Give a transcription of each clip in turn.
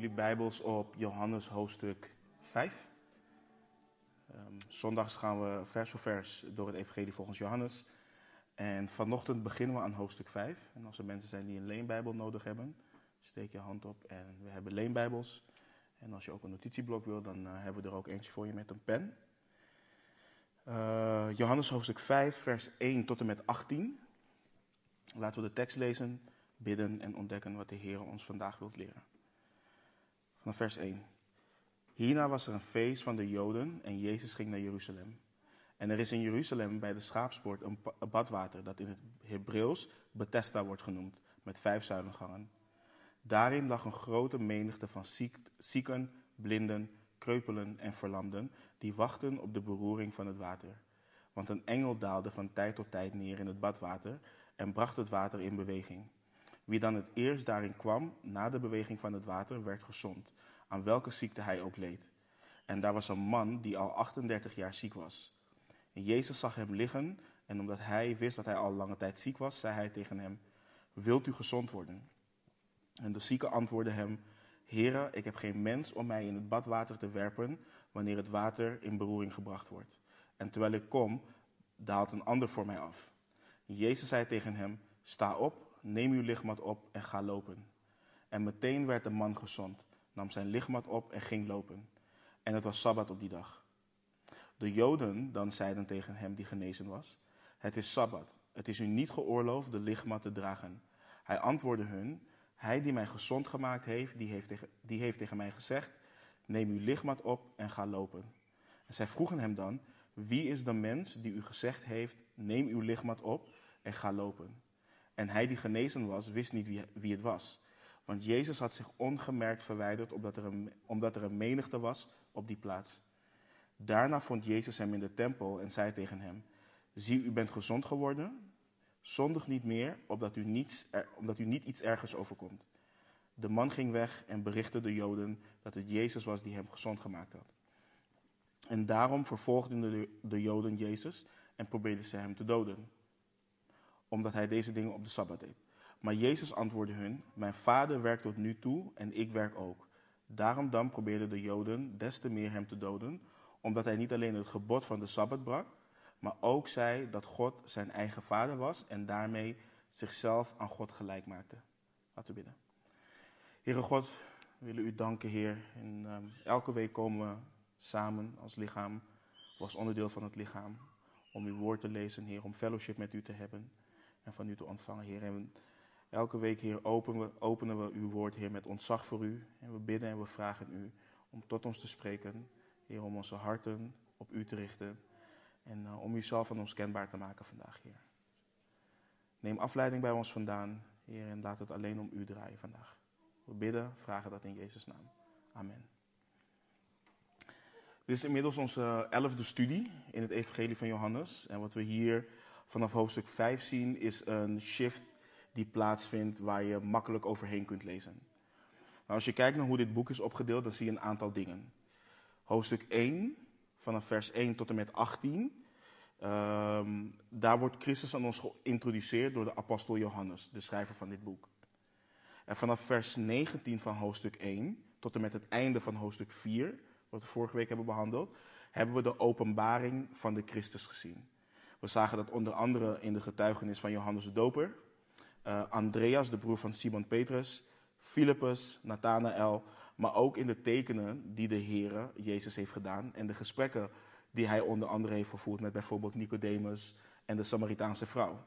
jullie Bijbels op Johannes hoofdstuk 5. Um, zondags gaan we vers voor vers door het Evangelie volgens Johannes. En vanochtend beginnen we aan hoofdstuk 5. En als er mensen zijn die een leenbijbel nodig hebben, steek je hand op. En we hebben leenbijbels. En als je ook een notitieblok wil, dan uh, hebben we er ook eentje voor je met een pen. Uh, Johannes hoofdstuk 5, vers 1 tot en met 18. Laten we de tekst lezen, bidden en ontdekken wat de Heer ons vandaag wilt leren. Vers 1. Hierna was er een feest van de Joden en Jezus ging naar Jeruzalem. En er is in Jeruzalem bij de schaapspoort een badwater dat in het Hebreeuws Bethesda wordt genoemd, met vijf zuilengangen. Daarin lag een grote menigte van zieken, blinden, kreupelen en verlamden, die wachten op de beroering van het water. Want een engel daalde van tijd tot tijd neer in het badwater en bracht het water in beweging. Wie dan het eerst daarin kwam, na de beweging van het water, werd gezond, aan welke ziekte hij ook leed. En daar was een man die al 38 jaar ziek was. En Jezus zag hem liggen, en omdat hij wist dat hij al lange tijd ziek was, zei hij tegen hem: Wilt u gezond worden? En de zieke antwoordde hem: Heere, ik heb geen mens om mij in het badwater te werpen wanneer het water in beroering gebracht wordt. En terwijl ik kom, daalt een ander voor mij af. Jezus zei tegen hem: Sta op, neem uw lichtmat op en ga lopen. En meteen werd de man gezond, nam zijn lichtmat op en ging lopen. En het was Sabbat op die dag. De Joden dan zeiden tegen hem die genezen was, het is Sabbat, het is u niet geoorloofd de lichtmat te dragen. Hij antwoordde hun, hij die mij gezond gemaakt heeft, die heeft tegen, die heeft tegen mij gezegd, neem uw lichtmat op en ga lopen. En zij vroegen hem dan, wie is de mens die u gezegd heeft, neem uw lichtmat op en ga lopen? En hij die genezen was, wist niet wie, wie het was. Want Jezus had zich ongemerkt verwijderd omdat er, een, omdat er een menigte was op die plaats. Daarna vond Jezus hem in de tempel en zei tegen hem: Zie, u bent gezond geworden. Zondig niet meer, opdat u, niets, omdat u niet iets ergers overkomt. De man ging weg en berichtte de Joden dat het Jezus was die hem gezond gemaakt had. En daarom vervolgden de, de Joden Jezus en probeerden ze hem te doden omdat hij deze dingen op de Sabbat deed. Maar Jezus antwoordde hun, mijn vader werkt tot nu toe en ik werk ook. Daarom dan probeerden de Joden des te meer hem te doden, omdat hij niet alleen het gebod van de Sabbat brak, maar ook zei dat God zijn eigen vader was en daarmee zichzelf aan God gelijk maakte. Laten we bidden. Heere God, we willen u danken, Heer. En, um, elke week komen we samen als lichaam, als onderdeel van het lichaam, om uw woord te lezen, Heer, om fellowship met u te hebben en van u te ontvangen, Heer. En elke week, Heer, openen we, openen we uw woord, Heer, met ontzag voor u. En we bidden en we vragen u om tot ons te spreken, Heer, om onze harten op u te richten. En uh, om uzelf aan ons kenbaar te maken vandaag, Heer. Neem afleiding bij ons vandaan, Heer, en laat het alleen om u draaien vandaag. We bidden, vragen dat in Jezus' naam. Amen. Dit is inmiddels onze elfde studie in het Evangelie van Johannes. En wat we hier vanaf hoofdstuk 5 zien, is een shift die plaatsvindt waar je makkelijk overheen kunt lezen. Nou, als je kijkt naar hoe dit boek is opgedeeld, dan zie je een aantal dingen. Hoofdstuk 1, vanaf vers 1 tot en met 18, ehm, daar wordt Christus aan ons geïntroduceerd door de apostel Johannes, de schrijver van dit boek. En vanaf vers 19 van hoofdstuk 1 tot en met het einde van hoofdstuk 4, wat we vorige week hebben behandeld, hebben we de openbaring van de Christus gezien. We zagen dat onder andere in de getuigenis van Johannes de Doper, uh, Andreas, de broer van Simon Petrus, Philippus, Nathanael, maar ook in de tekenen die de Heere Jezus heeft gedaan en de gesprekken die hij onder andere heeft gevoerd met bijvoorbeeld Nicodemus en de Samaritaanse vrouw.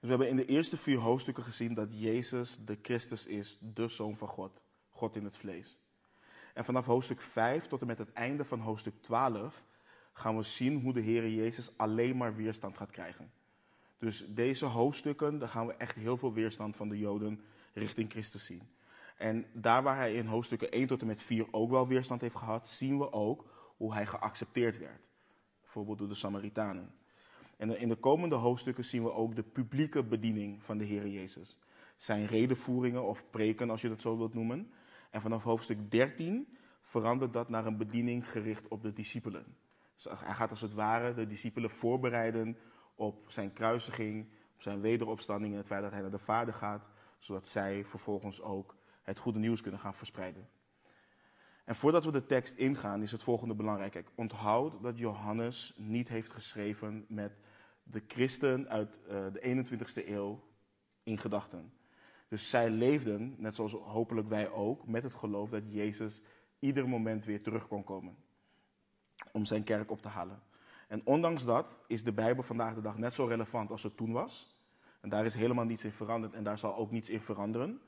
Dus we hebben in de eerste vier hoofdstukken gezien dat Jezus de Christus is, de Zoon van God, God in het vlees. En vanaf hoofdstuk 5 tot en met het einde van hoofdstuk 12 gaan we zien hoe de Heer Jezus alleen maar weerstand gaat krijgen. Dus deze hoofdstukken, daar gaan we echt heel veel weerstand van de Joden richting Christus zien. En daar waar hij in hoofdstukken 1 tot en met 4 ook wel weerstand heeft gehad, zien we ook hoe hij geaccepteerd werd. Bijvoorbeeld door de Samaritanen. En in de komende hoofdstukken zien we ook de publieke bediening van de Heer Jezus. Zijn redenvoeringen of preken, als je dat zo wilt noemen. En vanaf hoofdstuk 13 verandert dat naar een bediening gericht op de discipelen. Dus hij gaat als het ware de discipelen voorbereiden op zijn kruisiging, op zijn wederopstanding en het feit dat hij naar de Vader gaat, zodat zij vervolgens ook het goede nieuws kunnen gaan verspreiden. En voordat we de tekst ingaan, is het volgende belangrijk. Onthoud dat Johannes niet heeft geschreven met de christen uit uh, de 21ste eeuw in gedachten. Dus zij leefden, net zoals hopelijk wij ook, met het geloof dat Jezus ieder moment weer terug kon komen om zijn kerk op te halen. En ondanks dat is de Bijbel vandaag de dag net zo relevant als het toen was. En daar is helemaal niets in veranderd en daar zal ook niets in veranderen.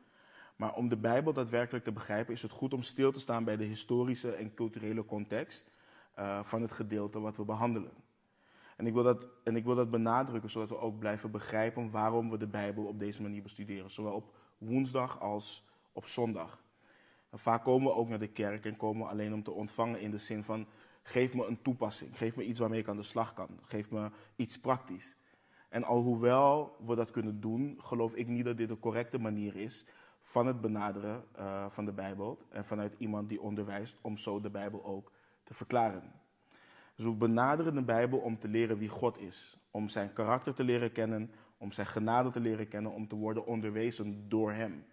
Maar om de Bijbel daadwerkelijk te begrijpen, is het goed om stil te staan bij de historische en culturele context uh, van het gedeelte wat we behandelen. En ik, wil dat, en ik wil dat benadrukken, zodat we ook blijven begrijpen waarom we de Bijbel op deze manier bestuderen. Zowel op woensdag als op zondag. Vaak komen we ook naar de kerk en komen we alleen om te ontvangen in de zin van geef me een toepassing, geef me iets waarmee ik aan de slag kan, geef me iets praktisch. En alhoewel we dat kunnen doen, geloof ik niet dat dit de correcte manier is van het benaderen uh, van de Bijbel en vanuit iemand die onderwijst om zo de Bijbel ook te verklaren. Dus we benaderen de Bijbel om te leren wie God is, om zijn karakter te leren kennen, om zijn genade te leren kennen, om te worden onderwezen door Hem.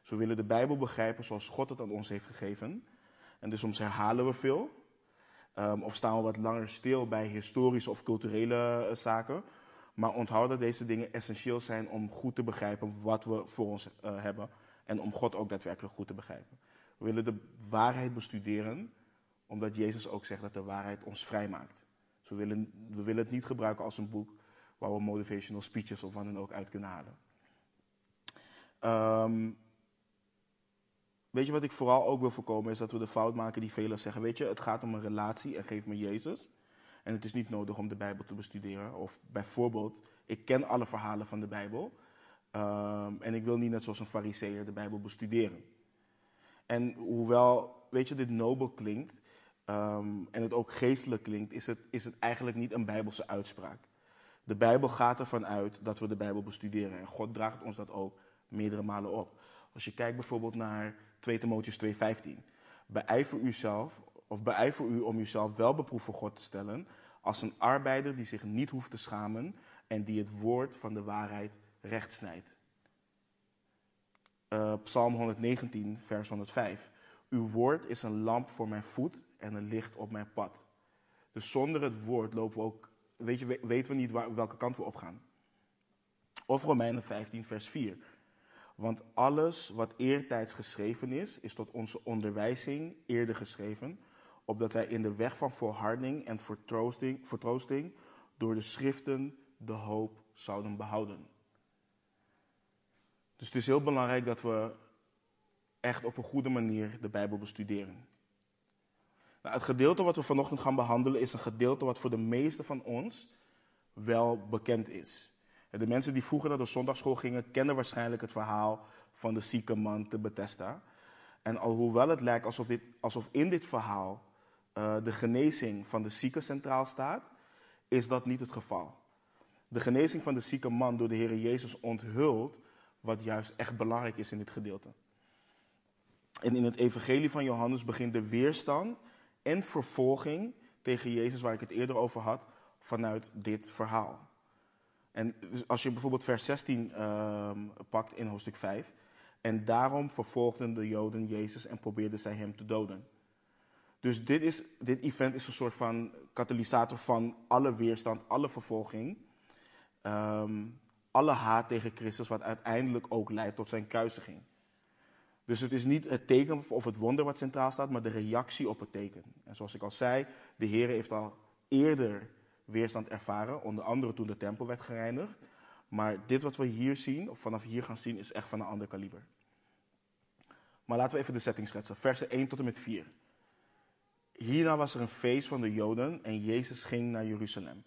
Dus we willen de Bijbel begrijpen zoals God het aan ons heeft gegeven. En dus soms herhalen we veel, um, of staan we wat langer stil bij historische of culturele uh, zaken. Maar onthoud dat deze dingen essentieel zijn om goed te begrijpen wat we voor ons uh, hebben. En om God ook daadwerkelijk goed te begrijpen. We willen de waarheid bestuderen, omdat Jezus ook zegt dat de waarheid ons vrijmaakt. Dus we willen, we willen het niet gebruiken als een boek waar we motivational speeches of wat dan ook uit kunnen halen. Um, weet je wat ik vooral ook wil voorkomen is dat we de fout maken die velen zeggen. Weet je, het gaat om een relatie en geef me Jezus. En het is niet nodig om de Bijbel te bestuderen. Of bijvoorbeeld, ik ken alle verhalen van de Bijbel. Um, en ik wil niet net zoals een fariseer de Bijbel bestuderen. En hoewel, weet je, dit nobel klinkt um, en het ook geestelijk klinkt, is het, is het eigenlijk niet een Bijbelse uitspraak. De Bijbel gaat ervan uit dat we de Bijbel bestuderen. En God draagt ons dat ook meerdere malen op. Als je kijkt bijvoorbeeld naar 2 Timotheus 2,15. Beijver uzelf, of beijver u om uzelf wel beproefd voor God te stellen, als een arbeider die zich niet hoeft te schamen en die het woord van de waarheid recht snijdt. Uh, Psalm 119, vers 105. Uw woord is een lamp voor mijn voet en een licht op mijn pad. Dus zonder het woord lopen we ook, weet je, weten we niet waar, welke kant we op gaan. Of Romeinen 15, vers 4. Want alles wat eertijds geschreven is, is tot onze onderwijzing eerder geschreven, opdat wij in de weg van volharding en vertroosting, door de schriften de hoop zouden behouden. Dus het is heel belangrijk dat we echt op een goede manier de Bijbel bestuderen. Nou, het gedeelte wat we vanochtend gaan behandelen is een gedeelte wat voor de meeste van ons wel bekend is. De mensen die vroeger naar de zondagschool gingen, kennen waarschijnlijk het verhaal van de zieke man te Bethesda. En alhoewel het lijkt alsof, dit, alsof in dit verhaal uh, de genezing van de zieke centraal staat, is dat niet het geval. De genezing van de zieke man door de Heer Jezus onthult wat juist echt belangrijk is in dit gedeelte. En in het evangelie van Johannes begint de weerstand en vervolging tegen Jezus, waar ik het eerder over had, vanuit dit verhaal. En dus als je bijvoorbeeld vers 16 uh, pakt in hoofdstuk 5. En daarom vervolgden de Joden Jezus en probeerden zij hem te doden. Dus dit, is, dit event is een soort van katalysator van alle weerstand, alle vervolging. Um, alle haat tegen Christus, wat uiteindelijk ook leidt tot zijn kruisiging. Dus het is niet het teken of het wonder wat centraal staat, maar de reactie op het teken. En zoals ik al zei, de Heer heeft al eerder weerstand ervaren, onder andere toen de tempel werd gereinigd. Maar dit wat we hier zien, of vanaf hier gaan zien, is echt van een ander kaliber. Maar laten we even de setting schetsen. Versen 1 tot en met 4. Hierna was er een feest van de Joden en Jezus ging naar Jeruzalem.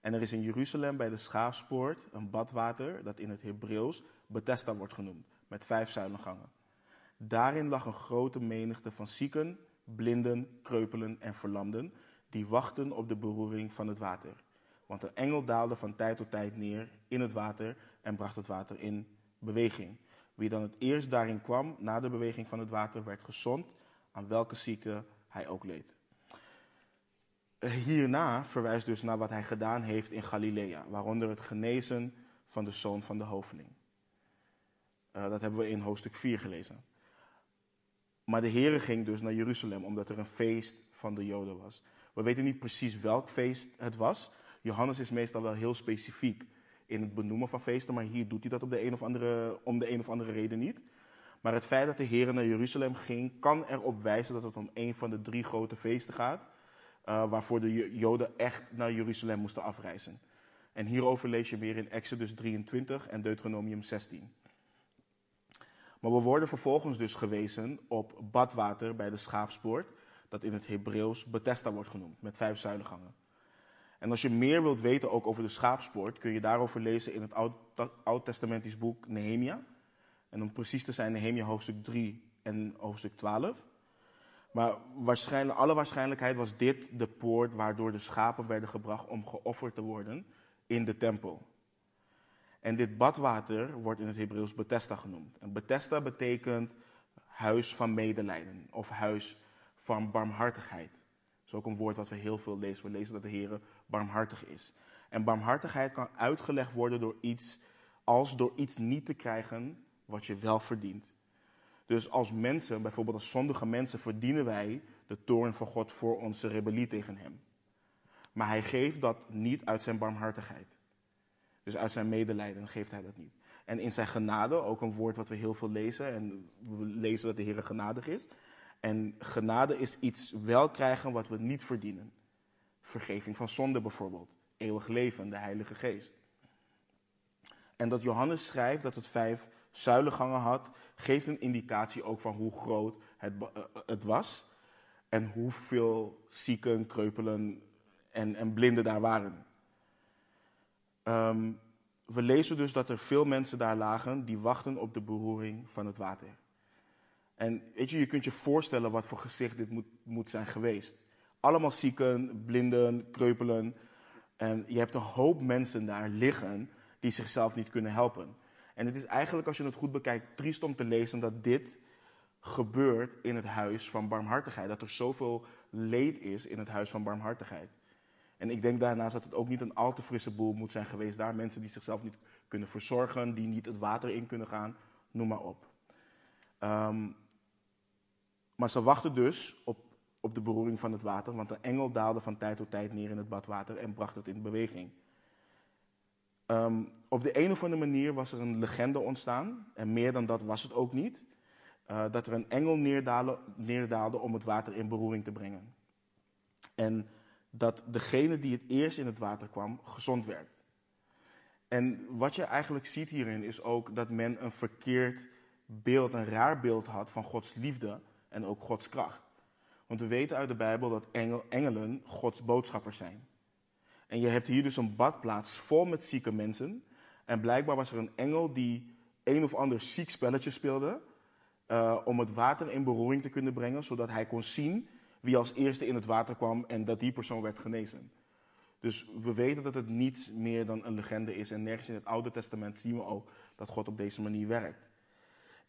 En er is in Jeruzalem bij de Schaapspoort een badwater dat in het Hebreeuws Bethesda wordt genoemd, met vijf zuilengangen. Daarin lag een grote menigte van zieken, blinden, kreupelen en verlamden, die wachten op de beroering van het water. Want een engel daalde van tijd tot tijd neer in het water en bracht het water in beweging. Wie dan het eerst daarin kwam, na de beweging van het water, werd gezond, aan welke ziekte hij ook leed. Hierna verwijst dus naar wat hij gedaan heeft in Galilea, waaronder het genezen van de zoon van de hoveling. Uh, dat hebben we in hoofdstuk 4 gelezen. Maar de Heere ging dus naar Jeruzalem omdat er een feest van de Joden was. We weten niet precies welk feest het was. Johannes is meestal wel heel specifiek in het benoemen van feesten, maar hier doet hij dat op de een of andere, om de een of andere reden niet. Maar het feit dat de Heer naar Jeruzalem ging, kan erop wijzen dat het om een van de drie grote feesten gaat, uh, waarvoor de Joden echt naar Jeruzalem moesten afreizen. En hierover lees je meer in Exodus 23 en Deuteronomium 16. Maar we worden vervolgens dus gewezen op badwater bij de schaapspoort, dat in het Hebreeuws Bethesda wordt genoemd, met vijf zuilengangen. En als je meer wilt weten ook over de schaapspoort, kun je daarover lezen in het Oud-testamentisch boek Nehemia. En om precies te zijn, Nehemia hoofdstuk 3 en hoofdstuk 12. Maar waarschijnlijk, alle waarschijnlijkheid was dit de poort waardoor de schapen werden gebracht om geofferd te worden in de tempel. En dit badwater wordt in het Hebreeuws Bethesda genoemd. En Bethesda betekent huis van medelijden of huis van barmhartigheid. Dat is ook een woord wat we heel veel lezen. We lezen dat de Heer barmhartig is. En barmhartigheid kan uitgelegd worden door iets als door iets niet te krijgen wat je wel verdient. Dus als mensen, bijvoorbeeld als zondige mensen, verdienen wij de toorn van God voor onze rebellie tegen Hem. Maar Hij geeft dat niet uit zijn barmhartigheid. Dus uit zijn medelijden geeft Hij dat niet. En in zijn genade, ook een woord wat we heel veel lezen, en we lezen dat de Heer genadig is. En genade is iets wel krijgen wat we niet verdienen. Vergeving van zonde bijvoorbeeld, eeuwig leven, de Heilige Geest. En dat Johannes schrijft dat het vijf zuilengangen had, geeft een indicatie ook van hoe groot het, eh, het was. En hoeveel zieken, kreupelen en, en blinden daar waren. Um, we lezen dus dat er veel mensen daar lagen die wachten op de beroering van het water. En weet je, je kunt je voorstellen wat voor gezicht dit moet, moet zijn geweest. Allemaal zieken, blinden, kreupelen. En je hebt een hoop mensen daar liggen die zichzelf niet kunnen helpen. En het is eigenlijk, als je het goed bekijkt, triest om te lezen dat dit gebeurt in het huis van barmhartigheid. Dat er zoveel leed is in het huis van barmhartigheid. En ik denk daarnaast dat het ook niet een al te frisse boel moet zijn geweest daar. Mensen die zichzelf niet kunnen verzorgen, die niet het water in kunnen gaan, noem maar op. Ehm, maar ze wachten dus op, op de beroering van het water, want een engel daalde van tijd tot tijd neer in het badwater en bracht het in beweging. Um, op de een of andere manier was er een legende ontstaan, en meer dan dat was het ook niet, uh, dat er een engel neerdaalde, neerdaalde om het water in beroering te brengen. En dat degene die het eerst in het water kwam, gezond werd. En wat je eigenlijk ziet hierin is ook dat men een verkeerd beeld, een raar beeld had van Gods liefde en ook Gods kracht. Want we weten uit de Bijbel dat engelen Gods boodschappers zijn. En je hebt hier dus een badplaats vol met zieke mensen. En blijkbaar was er een engel die een of ander ziek spelletje speelde. Uh, om het water in beroering te kunnen brengen, zodat hij kon zien wie als eerste in het water kwam en dat die persoon werd genezen. Dus we weten dat het niets meer dan een legende is. En nergens in het Oude Testament zien we ook dat God op deze manier werkt.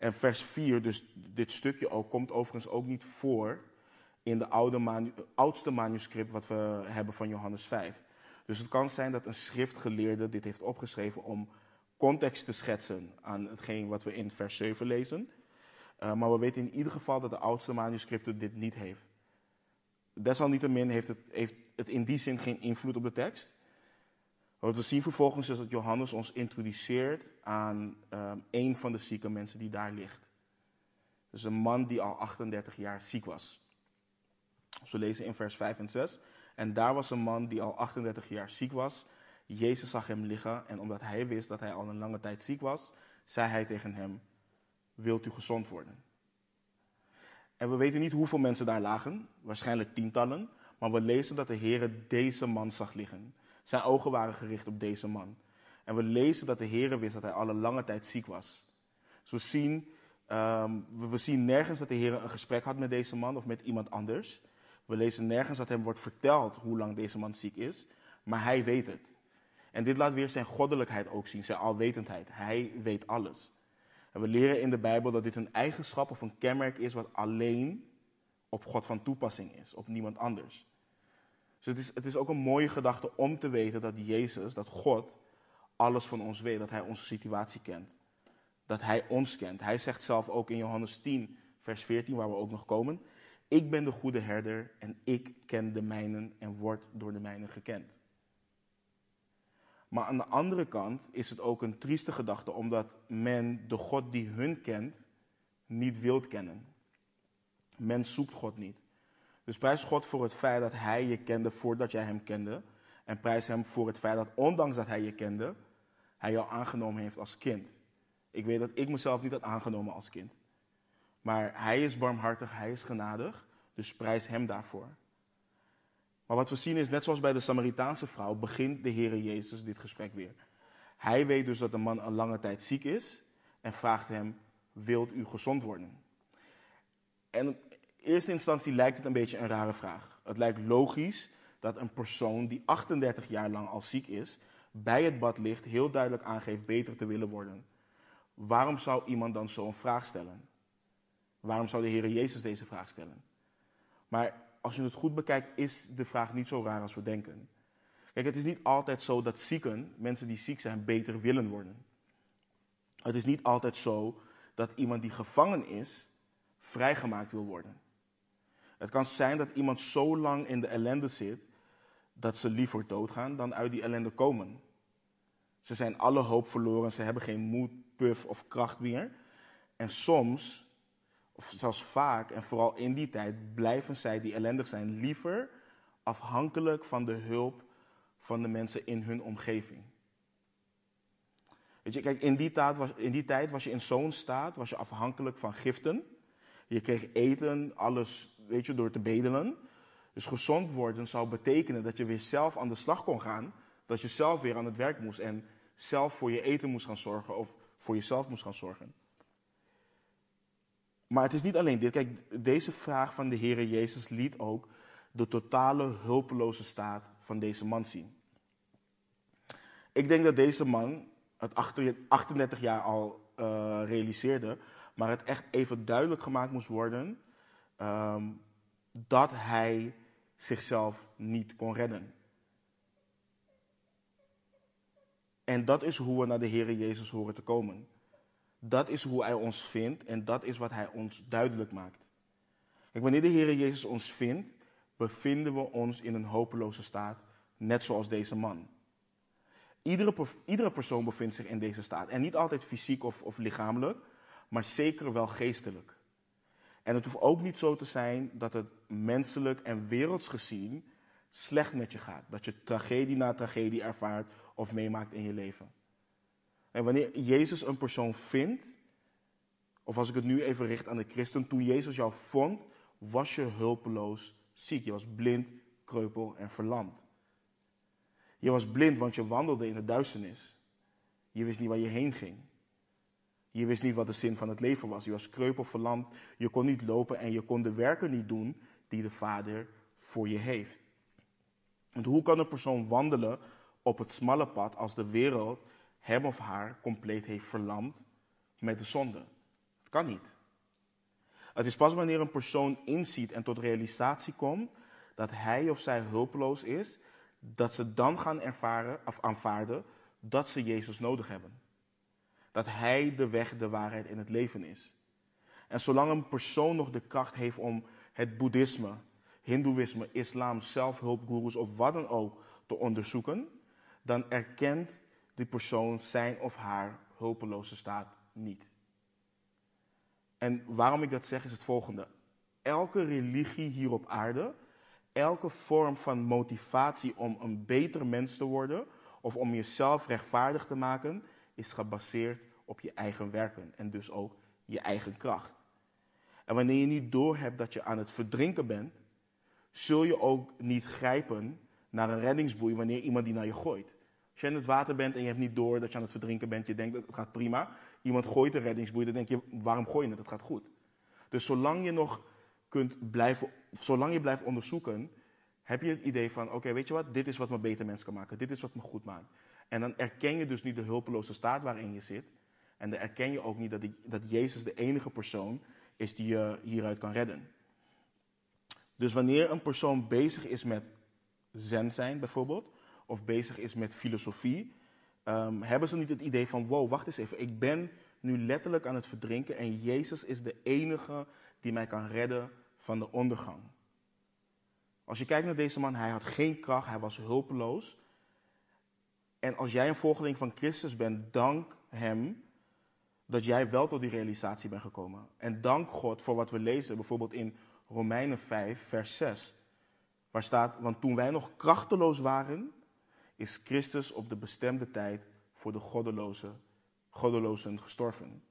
En vers 4, dus dit stukje ook, komt overigens ook niet voor in de oude oudste manuscript wat we hebben van Johannes 5. Dus het kan zijn dat een schriftgeleerde dit heeft opgeschreven om context te schetsen aan hetgeen wat we in vers 7 lezen. Uh, maar we weten in ieder geval dat de oudste manuscripten dit niet heeft. Desalniettemin heeft het, heeft het in die zin geen invloed op de tekst. Wat we zien vervolgens is dat Johannes ons introduceert aan uh, een van de zieke mensen die daar ligt. Dus een man die al 38 jaar ziek was. Dus we lezen in vers 5 en 6. En daar was een man die al 38 jaar ziek was. Jezus zag hem liggen en omdat hij wist dat hij al een lange tijd ziek was, zei hij tegen hem: Wilt u gezond worden? En we weten niet hoeveel mensen daar lagen, waarschijnlijk tientallen, maar we lezen dat de Heer deze man zag liggen. Zijn ogen waren gericht op deze man. En we lezen dat de Heer wist dat hij al een lange tijd ziek was. Dus we zien, um, we zien nergens dat de Heer een gesprek had met deze man of met iemand anders. We lezen nergens dat hem wordt verteld hoe lang deze man ziek is, maar hij weet het. En dit laat weer zijn goddelijkheid ook zien, zijn alwetendheid. Hij weet alles. En we leren in de Bijbel dat dit een eigenschap of een kenmerk is wat alleen op God van toepassing is, op niemand anders. Dus het is, het is ook een mooie gedachte om te weten dat Jezus, dat God, alles van ons weet, dat Hij onze situatie kent. Dat Hij ons kent. Hij zegt zelf ook in Johannes 10, vers 14, waar we ook nog komen. Ik ben de goede herder en ik ken de mijnen en word door de mijnen gekend. Maar aan de andere kant is het ook een trieste gedachte, omdat men de God die hun kent niet wilt kennen. Men zoekt God niet. Dus prijs God voor het feit dat Hij je kende voordat jij Hem kende. En prijs Hem voor het feit dat ondanks dat Hij je kende, Hij jou aangenomen heeft als kind. Ik weet dat ik mezelf niet had aangenomen als kind. Maar Hij is barmhartig, Hij is genadig, dus prijs Hem daarvoor. Maar wat we zien is, net zoals bij de Samaritaanse vrouw, begint de Heere Jezus dit gesprek weer. Hij weet dus dat de man een lange tijd ziek is en vraagt hem, wilt u gezond worden? En eerste instantie lijkt het een beetje een rare vraag. Het lijkt logisch dat een persoon die 38 jaar lang al ziek is, bij het bad ligt, heel duidelijk aangeeft beter te willen worden. Waarom zou iemand dan zo'n vraag stellen? Waarom zou de Heer Jezus deze vraag stellen? Maar als je het goed bekijkt, is de vraag niet zo raar als we denken. Kijk, het is niet altijd zo dat zieken, mensen die ziek zijn, beter willen worden. Het is niet altijd zo dat iemand die gevangen is, vrijgemaakt wil worden. Het kan zijn dat iemand zo lang in de ellende zit dat ze liever doodgaan dan uit die ellende komen. Ze zijn alle hoop verloren, ze hebben geen moed, puff of kracht meer. En soms, of zelfs vaak en vooral in die tijd, blijven zij die ellendig zijn liever afhankelijk van de hulp van de mensen in hun omgeving. Weet je, kijk, in die, tijd was, in die tijd was je in zo'n staat, was je afhankelijk van giften. Je kreeg eten, alles, weet je, door te bedelen. Dus gezond worden zou betekenen dat je weer zelf aan de slag kon gaan. Dat je zelf weer aan het werk moest en zelf voor je eten moest gaan zorgen of voor jezelf moest gaan zorgen. Maar het is niet alleen dit. Kijk, deze vraag van de Heer Jezus liet ook de totale hulpeloze staat van deze man zien. Ik denk dat deze man het 38 jaar al uh, realiseerde, maar het echt even duidelijk gemaakt moest worden um, dat hij zichzelf niet kon redden. En dat is hoe we naar de Heer Jezus horen te komen. Dat is hoe Hij ons vindt en dat is wat Hij ons duidelijk maakt. Kijk, wanneer de Heer Jezus ons vindt, bevinden we ons in een hopeloze staat, net zoals deze man. Iedere, iedere persoon bevindt zich in deze staat. En niet altijd fysiek of, of lichamelijk, maar zeker wel geestelijk. En het hoeft ook niet zo te zijn dat het menselijk en werelds gezien slecht met je gaat. Dat je tragedie na tragedie ervaart of meemaakt in je leven. En wanneer Jezus een persoon vindt, of als ik het nu even richt aan de christen, toen Jezus jou vond, was je hulpeloos ziek. Je was blind, kreupel en verlamd. Je was blind, want je wandelde in de duisternis. Je wist niet waar je heen ging. Je wist niet wat de zin van het leven was. Je was kreupel, verlamd. Je kon niet lopen en je kon de werken niet doen die de Vader voor je heeft. Want hoe kan een persoon wandelen op het smalle pad als de wereld hem of haar compleet heeft verlamd met de zonde? Het kan niet. Het is pas wanneer een persoon inziet en tot realisatie komt dat hij of zij hulpeloos is, dat ze dan gaan ervaren of aanvaarden dat ze Jezus nodig hebben. Dat Hij de weg, de waarheid en het leven is. En zolang een persoon nog de kracht heeft om het boeddhisme, hindoeïsme, islam, zelfhulpgoeroes of wat dan ook te onderzoeken, dan erkent die persoon zijn of haar hulpeloze staat niet. En waarom ik dat zeg is het volgende. Elke religie hier op aarde elke vorm van motivatie om een beter mens te worden of om jezelf rechtvaardig te maken, is gebaseerd op je eigen werken en dus ook je eigen kracht. En wanneer je niet doorhebt dat je aan het verdrinken bent, zul je ook niet grijpen naar een reddingsboei wanneer iemand die naar je gooit. Als je in het water bent en je hebt niet door dat je aan het verdrinken bent, je denkt dat het gaat prima. Iemand gooit een reddingsboei, dan denk je, waarom gooi je het? Het gaat goed. Dus zolang je nog kunt blijven, zolang je blijft onderzoeken, heb je het idee van, oké, weet je wat, dit is wat me beter mens kan maken, dit is wat me goed maakt. En dan erken je dus niet de hulpeloze staat waarin je zit. En dan erken je ook niet dat, dat Jezus de enige persoon is die je hieruit kan redden. Dus wanneer een persoon bezig is met zen zijn bijvoorbeeld, of bezig is met filosofie, um, hebben ze niet het idee van, wow, wacht eens even, ik ben nu letterlijk aan het verdrinken en Jezus is de enige die mij kan redden van de ondergang. Als je kijkt naar deze man, hij had geen kracht, hij was hulpeloos. En als jij een volgeling van Christus bent, dank hem dat jij wel tot die realisatie bent gekomen. En dank God voor wat we lezen, bijvoorbeeld in Romeinen 5, vers 6. Waar staat, want toen wij nog krachteloos waren, is Christus op de bestemde tijd voor de goddelozen, goddelozen gestorven.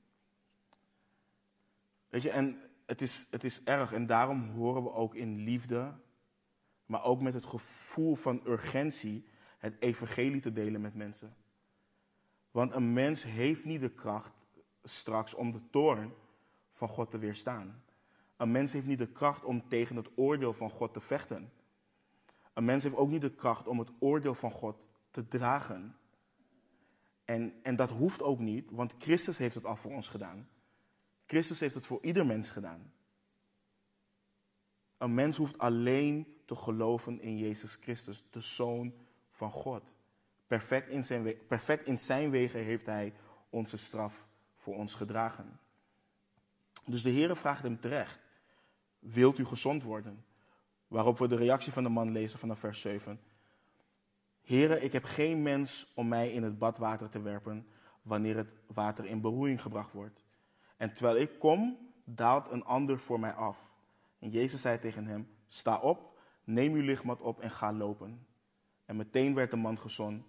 Weet je, en het is, het is erg en daarom horen we ook in liefde, maar ook met het gevoel van urgentie, het evangelie te delen met mensen. Want een mens heeft niet de kracht straks om de toorn van God te weerstaan. Een mens heeft niet de kracht om tegen het oordeel van God te vechten. Een mens heeft ook niet de kracht om het oordeel van God te dragen. En, en dat hoeft ook niet, want Christus heeft het al voor ons gedaan. Christus heeft het voor ieder mens gedaan. Een mens hoeft alleen te geloven in Jezus Christus, de Zoon van God. Perfect in zijn, perfect in zijn wegen heeft Hij onze straf voor ons gedragen. Dus de Heere vraagt hem terecht: Wilt u gezond worden? Waarop we de reactie van de man lezen vanaf vers 7. Heere, ik heb geen mens om mij in het badwater te werpen wanneer het water in beroering gebracht wordt. En terwijl ik kom, daalt een ander voor mij af. En Jezus zei tegen hem: Sta op, neem uw lichtmat op en ga lopen. En meteen werd de man gezond,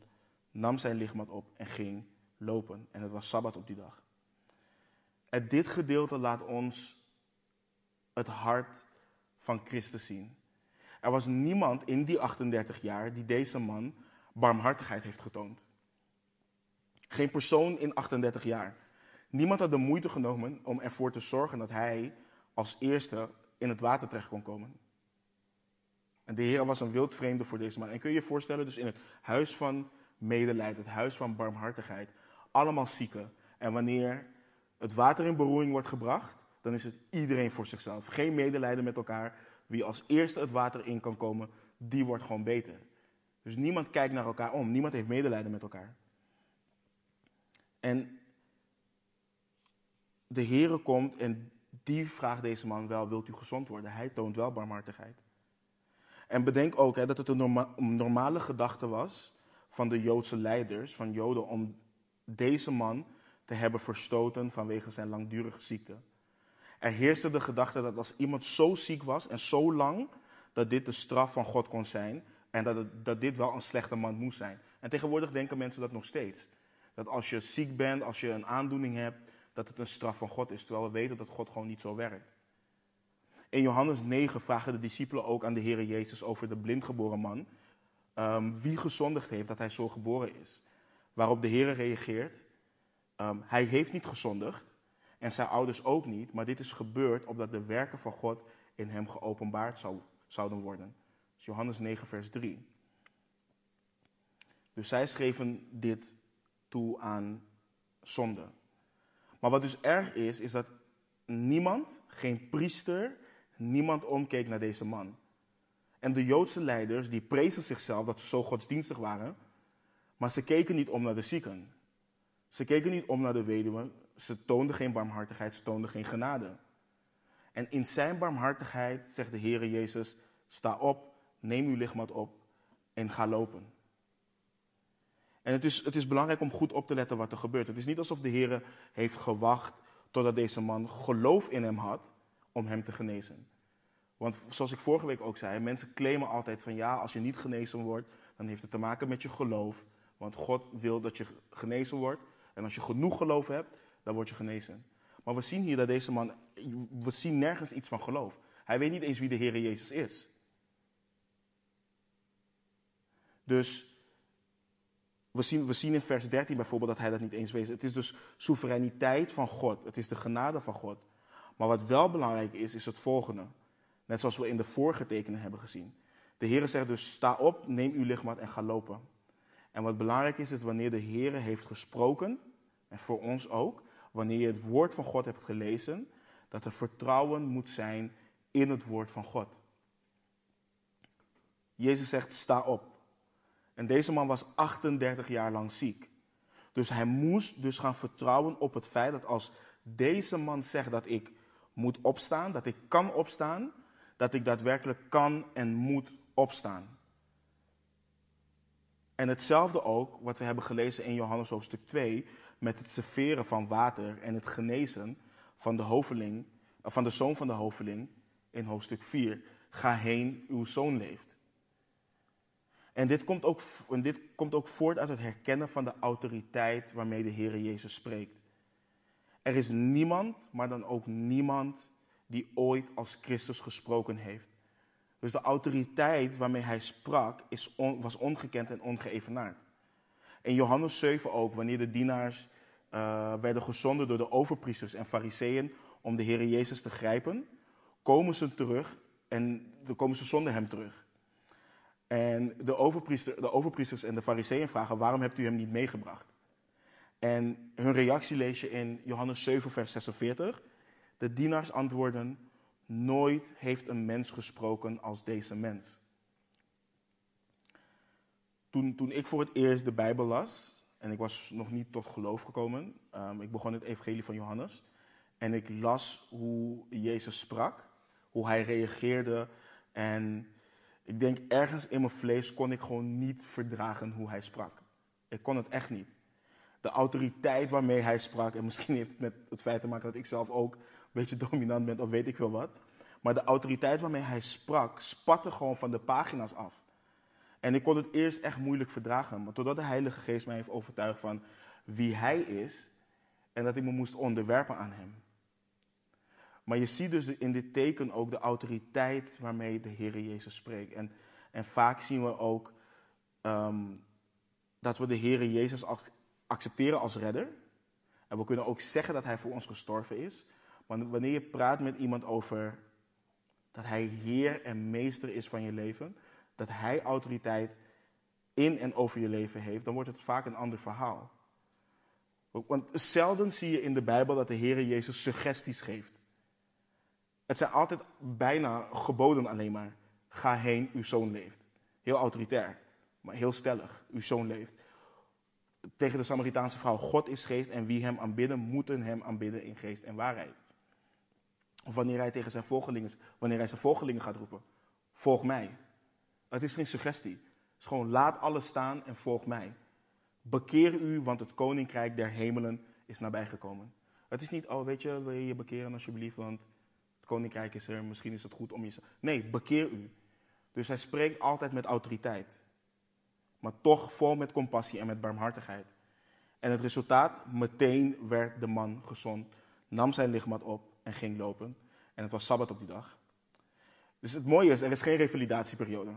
nam zijn lichtmat op en ging lopen. En het was sabbat op die dag. En dit gedeelte laat ons het hart van Christus zien. Er was niemand in die 38 jaar die deze man barmhartigheid heeft getoond. Geen persoon in 38 jaar. Niemand had de moeite genomen om ervoor te zorgen dat hij als eerste in het water terecht kon komen. En de Heer was een wildvreemde voor deze man. En kun je je voorstellen, dus in het huis van medelijden, het huis van barmhartigheid, allemaal zieken. En wanneer het water in beroering wordt gebracht, dan is het iedereen voor zichzelf. Geen medelijden met elkaar. Wie als eerste het water in kan komen, die wordt gewoon beter. Dus niemand kijkt naar elkaar om. Niemand heeft medelijden met elkaar. En de Heere komt en die vraagt deze man wel, wilt u gezond worden? Hij toont wel barmhartigheid. En bedenk ook hè, dat het een normale gedachte was van de Joodse leiders, van Joden, om deze man te hebben verstoten vanwege zijn langdurige ziekte. Er heerste de gedachte dat als iemand zo ziek was en zo lang, dat dit de straf van God kon zijn en dat, dat dit wel een slechte man moest zijn. En tegenwoordig denken mensen dat nog steeds. Dat als je ziek bent, als je een aandoening hebt, dat het een straf van God is. Terwijl we weten dat God gewoon niet zo werkt. In Johannes 9 vragen de discipelen ook aan de Heer Jezus over de blindgeboren man. Um, wie gezondigd heeft dat hij zo geboren is. Waarop de Heer reageert. Um, hij heeft niet gezondigd. En zijn ouders ook niet. Maar dit is gebeurd opdat de werken van God in hem geopenbaard zou, zouden worden. Dus Johannes 9, vers 3. Dus zij schreven dit toe aan zonde. Maar wat dus erg is, is dat niemand, geen priester, niemand omkeek naar deze man. En de Joodse leiders, die prezen zichzelf dat ze zo godsdienstig waren, maar ze keken niet om naar de zieken. Ze keken niet om naar de weduwen, ze toonden geen barmhartigheid, ze toonden geen genade. En in zijn barmhartigheid zegt de Heere Jezus, sta op, neem uw lichaam op en ga lopen. En het is, het is belangrijk om goed op te letten wat er gebeurt. Het is niet alsof de Heer heeft gewacht totdat deze man geloof in hem had om hem te genezen. Want zoals ik vorige week ook zei, mensen claimen altijd van ja, als je niet genezen wordt, dan heeft het te maken met je geloof. Want God wil dat je genezen wordt. En als je genoeg geloof hebt, dan word je genezen. Maar we zien hier dat deze man, we zien nergens iets van geloof. Hij weet niet eens wie de Heer Jezus is. Dus we zien, we zien in vers 13 bijvoorbeeld dat hij dat niet eens weet. Het is dus soevereiniteit van God. Het is de genade van God. Maar wat wel belangrijk is, is het volgende. Net zoals we in de vorige tekenen hebben gezien. De Heer zegt dus, sta op, neem uw lichtmat en ga lopen. En wat belangrijk is, is wanneer de Heer heeft gesproken, en voor ons ook, wanneer je het woord van God hebt gelezen, dat er vertrouwen moet zijn in het woord van God. Jezus zegt, sta op. En deze man was 38 jaar lang ziek. Dus hij moest dus gaan vertrouwen op het feit dat als deze man zegt dat ik moet opstaan, dat ik kan opstaan, dat ik daadwerkelijk kan en moet opstaan. En hetzelfde ook wat we hebben gelezen in Johannes hoofdstuk 2 met het serveren van water en het genezen van de hoveling, van de zoon van de hoveling in hoofdstuk 4. Ga heen, uw zoon leeft. En dit komt, ook, en dit komt ook voort uit het herkennen van de autoriteit waarmee de Heer Jezus spreekt. Er is niemand, maar dan ook niemand, die ooit als Christus gesproken heeft. Dus de autoriteit waarmee hij sprak is was ongekend en ongeëvenaard. In Johannes 7 ook, wanneer de dienaars uh, werden gezonden door de overpriesters en fariseeën om de Heer Jezus te grijpen, komen ze terug en dan komen ze zonder hem terug. En de, overpriester, de overpriesters en de fariseeën vragen, waarom hebt u hem niet meegebracht? En hun reactie lees je in Johannes 7, vers 46. De dienaars antwoorden, nooit heeft een mens gesproken als deze mens. Toen, toen ik voor het eerst de Bijbel las, en ik was nog niet tot geloof gekomen, um, ik begon het evangelie van Johannes, en ik las hoe Jezus sprak, hoe hij reageerde. En ik denk ergens in mijn vlees kon ik gewoon niet verdragen hoe hij sprak. Ik kon het echt niet. De autoriteit waarmee hij sprak, en misschien heeft het met het feit te maken dat ik zelf ook beetje dominant ben, of weet ik veel wat. Maar de autoriteit waarmee hij sprak, spatte gewoon van de pagina's af. En ik kon het eerst echt moeilijk verdragen. Maar totdat de Heilige Geest mij heeft overtuigd van wie hij is en dat ik me moest onderwerpen aan hem. Maar je ziet dus in dit teken ook de autoriteit waarmee de Heer Jezus spreekt. En, en vaak zien we ook ehm, dat we de Heer Jezus accepteren als redder. En we kunnen ook zeggen dat Hij voor ons gestorven is. Maar wanneer je praat met iemand over dat Hij Heer en Meester is van je leven, dat Hij autoriteit in en over je leven heeft, dan wordt het vaak een ander verhaal. Want zelden zie je in de Bijbel dat de Heer Jezus suggesties geeft. Het zijn altijd bijna geboden alleen maar. Ga heen, uw zoon leeft. Heel autoritair, maar heel stellig. Uw zoon leeft. Tegen de Samaritaanse vrouw, God is geest en wie hem aanbidden, moeten hem aanbidden in geest en waarheid. Of wanneer hij tegen zijn volgelingen, wanneer hij zijn volgelingen gaat roepen, volg mij. Het is geen suggestie. Het is gewoon laat alles staan en volg mij. Bekeer u, want het koninkrijk der hemelen is nabijgekomen. Het is niet, oh weet je, wil je je bekeren alsjeblieft, want het koninkrijk is er, misschien is het goed om je. Nee, bekeer u. Dus hij spreekt altijd met autoriteit. Maar toch vol met compassie en met barmhartigheid. En het resultaat, meteen werd de man gezond, nam zijn lichaam op en ging lopen. En het was sabbat op die dag. Dus het mooie is, er is geen revalidatieperiode.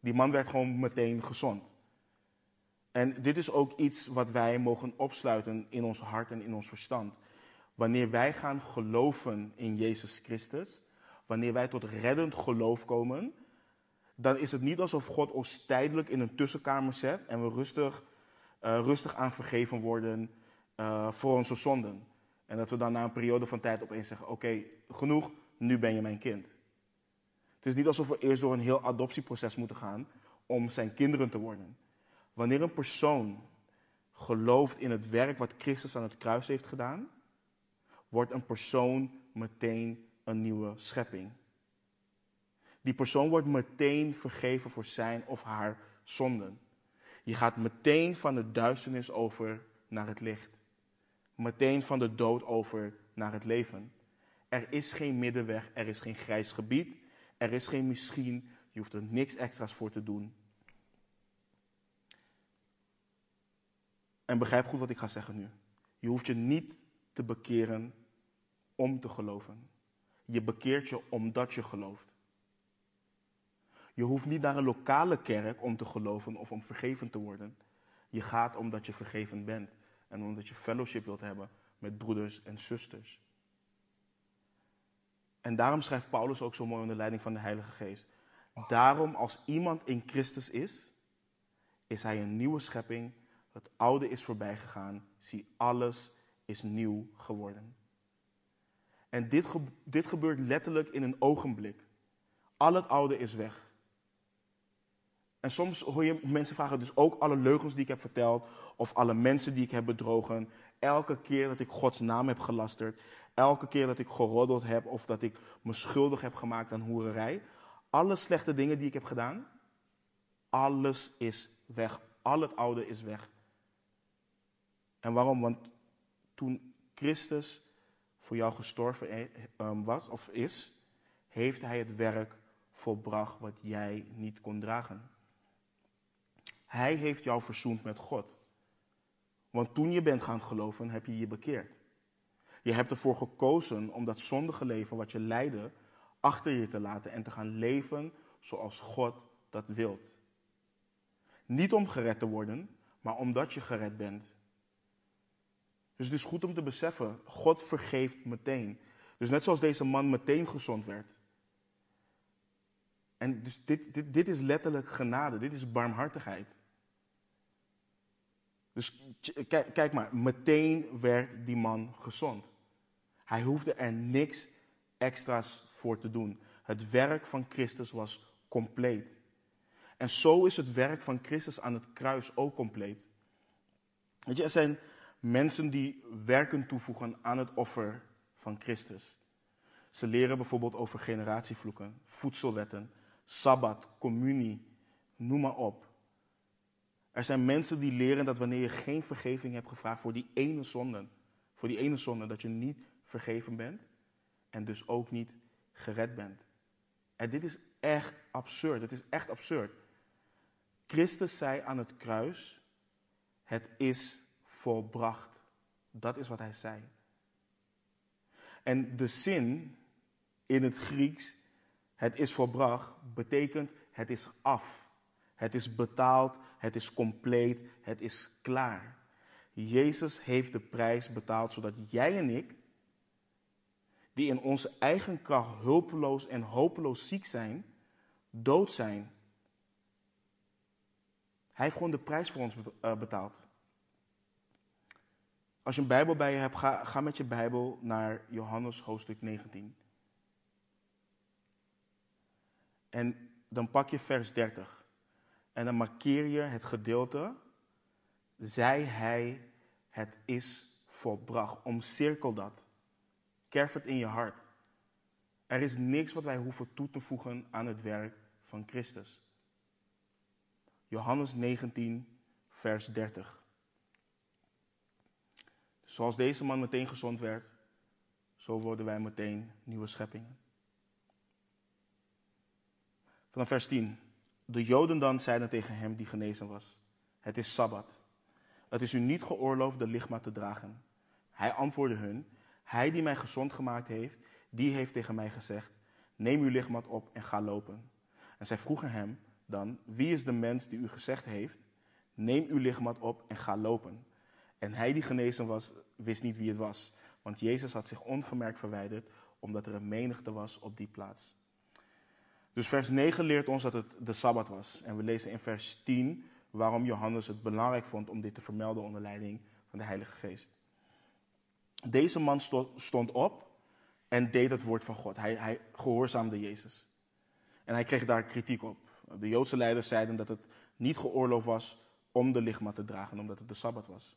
Die man werd gewoon meteen gezond. En dit is ook iets wat wij mogen opsluiten in ons hart en in ons verstand. Wanneer wij gaan geloven in Jezus Christus, wanneer wij tot reddend geloof komen, dan is het niet alsof God ons tijdelijk in een tussenkamer zet en we rustig, uh, rustig aan vergeven worden uh, voor onze zonden. En dat we dan na een periode van tijd opeens zeggen: Oké, genoeg, nu ben je mijn kind. Het is niet alsof we eerst door een heel adoptieproces moeten gaan om zijn kinderen te worden. Wanneer een persoon gelooft in het werk wat Christus aan het kruis heeft gedaan, wordt een persoon meteen een nieuwe schepping. Die persoon wordt meteen vergeven voor zijn of haar zonden. Je gaat meteen van de duisternis over naar het licht. Meteen van de dood over naar het leven. Er is geen middenweg, er is geen grijs gebied, er is geen misschien, je hoeft er niks extra's voor te doen. En begrijp goed wat ik ga zeggen nu. Je hoeft je niet te bekeren om te geloven. Je bekeert je omdat je gelooft. Je hoeft niet naar een lokale kerk om te geloven of om vergeven te worden. Je gaat omdat je vergeven bent en omdat je fellowship wilt hebben met broeders en zusters. En daarom schrijft Paulus ook zo mooi onder leiding van de Heilige Geest. Daarom, als iemand in Christus is, is hij een nieuwe schepping. Het oude is voorbij gegaan. Zie, alles is nieuw geworden. En dit, dit gebeurt letterlijk in een ogenblik. Al het oude is weg. En soms hoor je mensen vragen, dus ook alle leugens die ik heb verteld, of alle mensen die ik heb bedrogen, elke keer dat ik Gods naam heb gelasterd, elke keer dat ik geroddeld heb of dat ik me schuldig heb gemaakt aan hoererij, alle slechte dingen die ik heb gedaan, alles is weg. Al het oude is weg. En waarom? Want toen Christus voor jou gestorven eh, ehm, was of is, heeft hij het werk volbracht wat jij niet kon dragen. Hij heeft jou verzoend met God. Want toen je bent gaan geloven, heb je je bekeerd. Je hebt ervoor gekozen om dat zondige leven wat je leidde achter je te laten en te gaan leven zoals God dat wilt. Niet om gered te worden, maar omdat je gered bent. Dus het is goed om te beseffen, God vergeeft meteen. Dus net zoals deze man meteen gezond werd. En dus dit, dit, dit is letterlijk genade, dit is barmhartigheid. Dus kijk, maar, meteen werd die man gezond. Hij hoefde er niks extra's voor te doen. Het werk van Christus was compleet. En zo is het werk van Christus aan het kruis ook compleet. Weet je, er zijn mensen die werken toevoegen aan het offer van Christus. Ze leren bijvoorbeeld over generatievloeken, voedselwetten, sabbat, communie, noem maar op. Er zijn mensen die leren dat wanneer je geen vergeving hebt gevraagd voor die ene zonde, voor die ene zonde, dat je niet vergeven bent en dus ook niet gered bent. En dit is echt absurd. Het is echt absurd. Christus zei aan het kruis: Het is volbracht. Dat is wat hij zei. En de zin in het Grieks, het is volbracht, betekent het is af. Het is betaald, het is compleet, het is klaar. Jezus heeft de prijs betaald zodat jij en ik, die in onze eigen kracht hulpeloos en hopeloos ziek zijn, dood zijn. Hij heeft gewoon de prijs voor ons eh, betaald. Als je een Bijbel bij je hebt, ga, ga met je Bijbel naar Johannes hoofdstuk 19. En dan pak je vers 30. En dan markeer je het gedeelte. Zij hij, het is volbracht. Omcirkel dat. Kerf het in je hart. Er is niks wat wij hoeven toe te voegen aan het werk van Christus. Johannes 19, vers 30. Zoals deze man meteen gezond werd, zo worden wij meteen nieuwe scheppingen. Vanaf vers 10. De Joden dan zeiden tegen hem die genezen was: Het is sabbat. Het is u niet geoorloofd de lichtma te dragen. Hij antwoordde hun: Hij die mij gezond gemaakt heeft, die heeft tegen mij gezegd: Neem uw lichtmat op en ga lopen. En zij vroegen hem dan: Wie is de mens die u gezegd heeft: Neem uw lichtmat op en ga lopen? En hij die genezen was, wist niet wie het was, want Jezus had zich ongemerkt verwijderd, omdat er een menigte was op die plaats. Dus vers 9 leert ons dat het de Sabbat was. En we lezen in vers 10 waarom Johannes het belangrijk vond om dit te vermelden onder leiding van de Heilige Geest. Deze man stond op en deed het woord van God. Hij, hij gehoorzaamde Jezus. En hij kreeg daar kritiek op. De Joodse leiders zeiden dat het niet geoorloofd was om de lichtmat te dragen, omdat het de Sabbat was.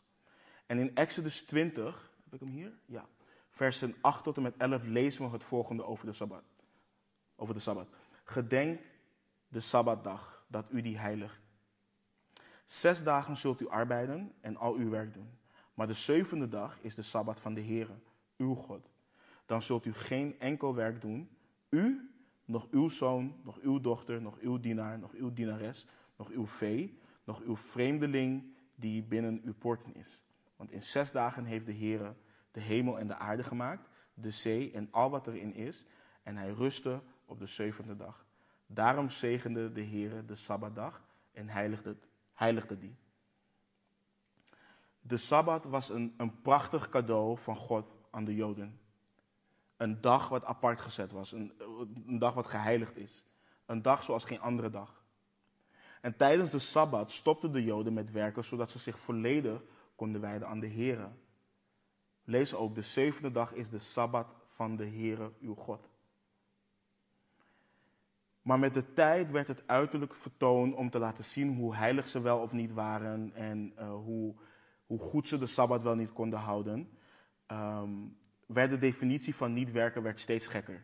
En in Exodus 20, heb ik hem hier? Ja. Versen 8 tot en met 11 lezen we het volgende over de Sabbat. Over de Sabbat. Gedenk de Sabbatdag, dat u die heiligt. Zes dagen zult u arbeiden en al uw werk doen. Maar de zevende dag is de Sabbat van de Heere, uw God. Dan zult u geen enkel werk doen, u, nog uw zoon, nog uw dochter, nog uw dienaar, nog uw dienares, nog uw vee, nog uw vreemdeling die binnen uw poorten is. Want in zes dagen heeft de Heere de hemel en de aarde gemaakt, de zee en al wat erin is, en hij rustte op de zevende dag. Daarom zegende de Heere de Sabbatdag en heiligde, heiligde die. De Sabbat was een, een prachtig cadeau van God aan de Joden. Een dag wat apart gezet was, een, een dag wat geheiligd is. Een dag zoals geen andere dag. En tijdens de Sabbat stopten de Joden met werken zodat ze zich volledig konden wijden aan de Heere. Lees ook, de zevende dag is de Sabbat van de Heere uw God. Maar met de tijd werd het uiterlijk vertoond om te laten zien hoe heilig ze wel of niet waren en uh, hoe, hoe goed ze de Sabbat wel niet konden houden, ehm, werd de definitie van niet werken werd steeds gekker.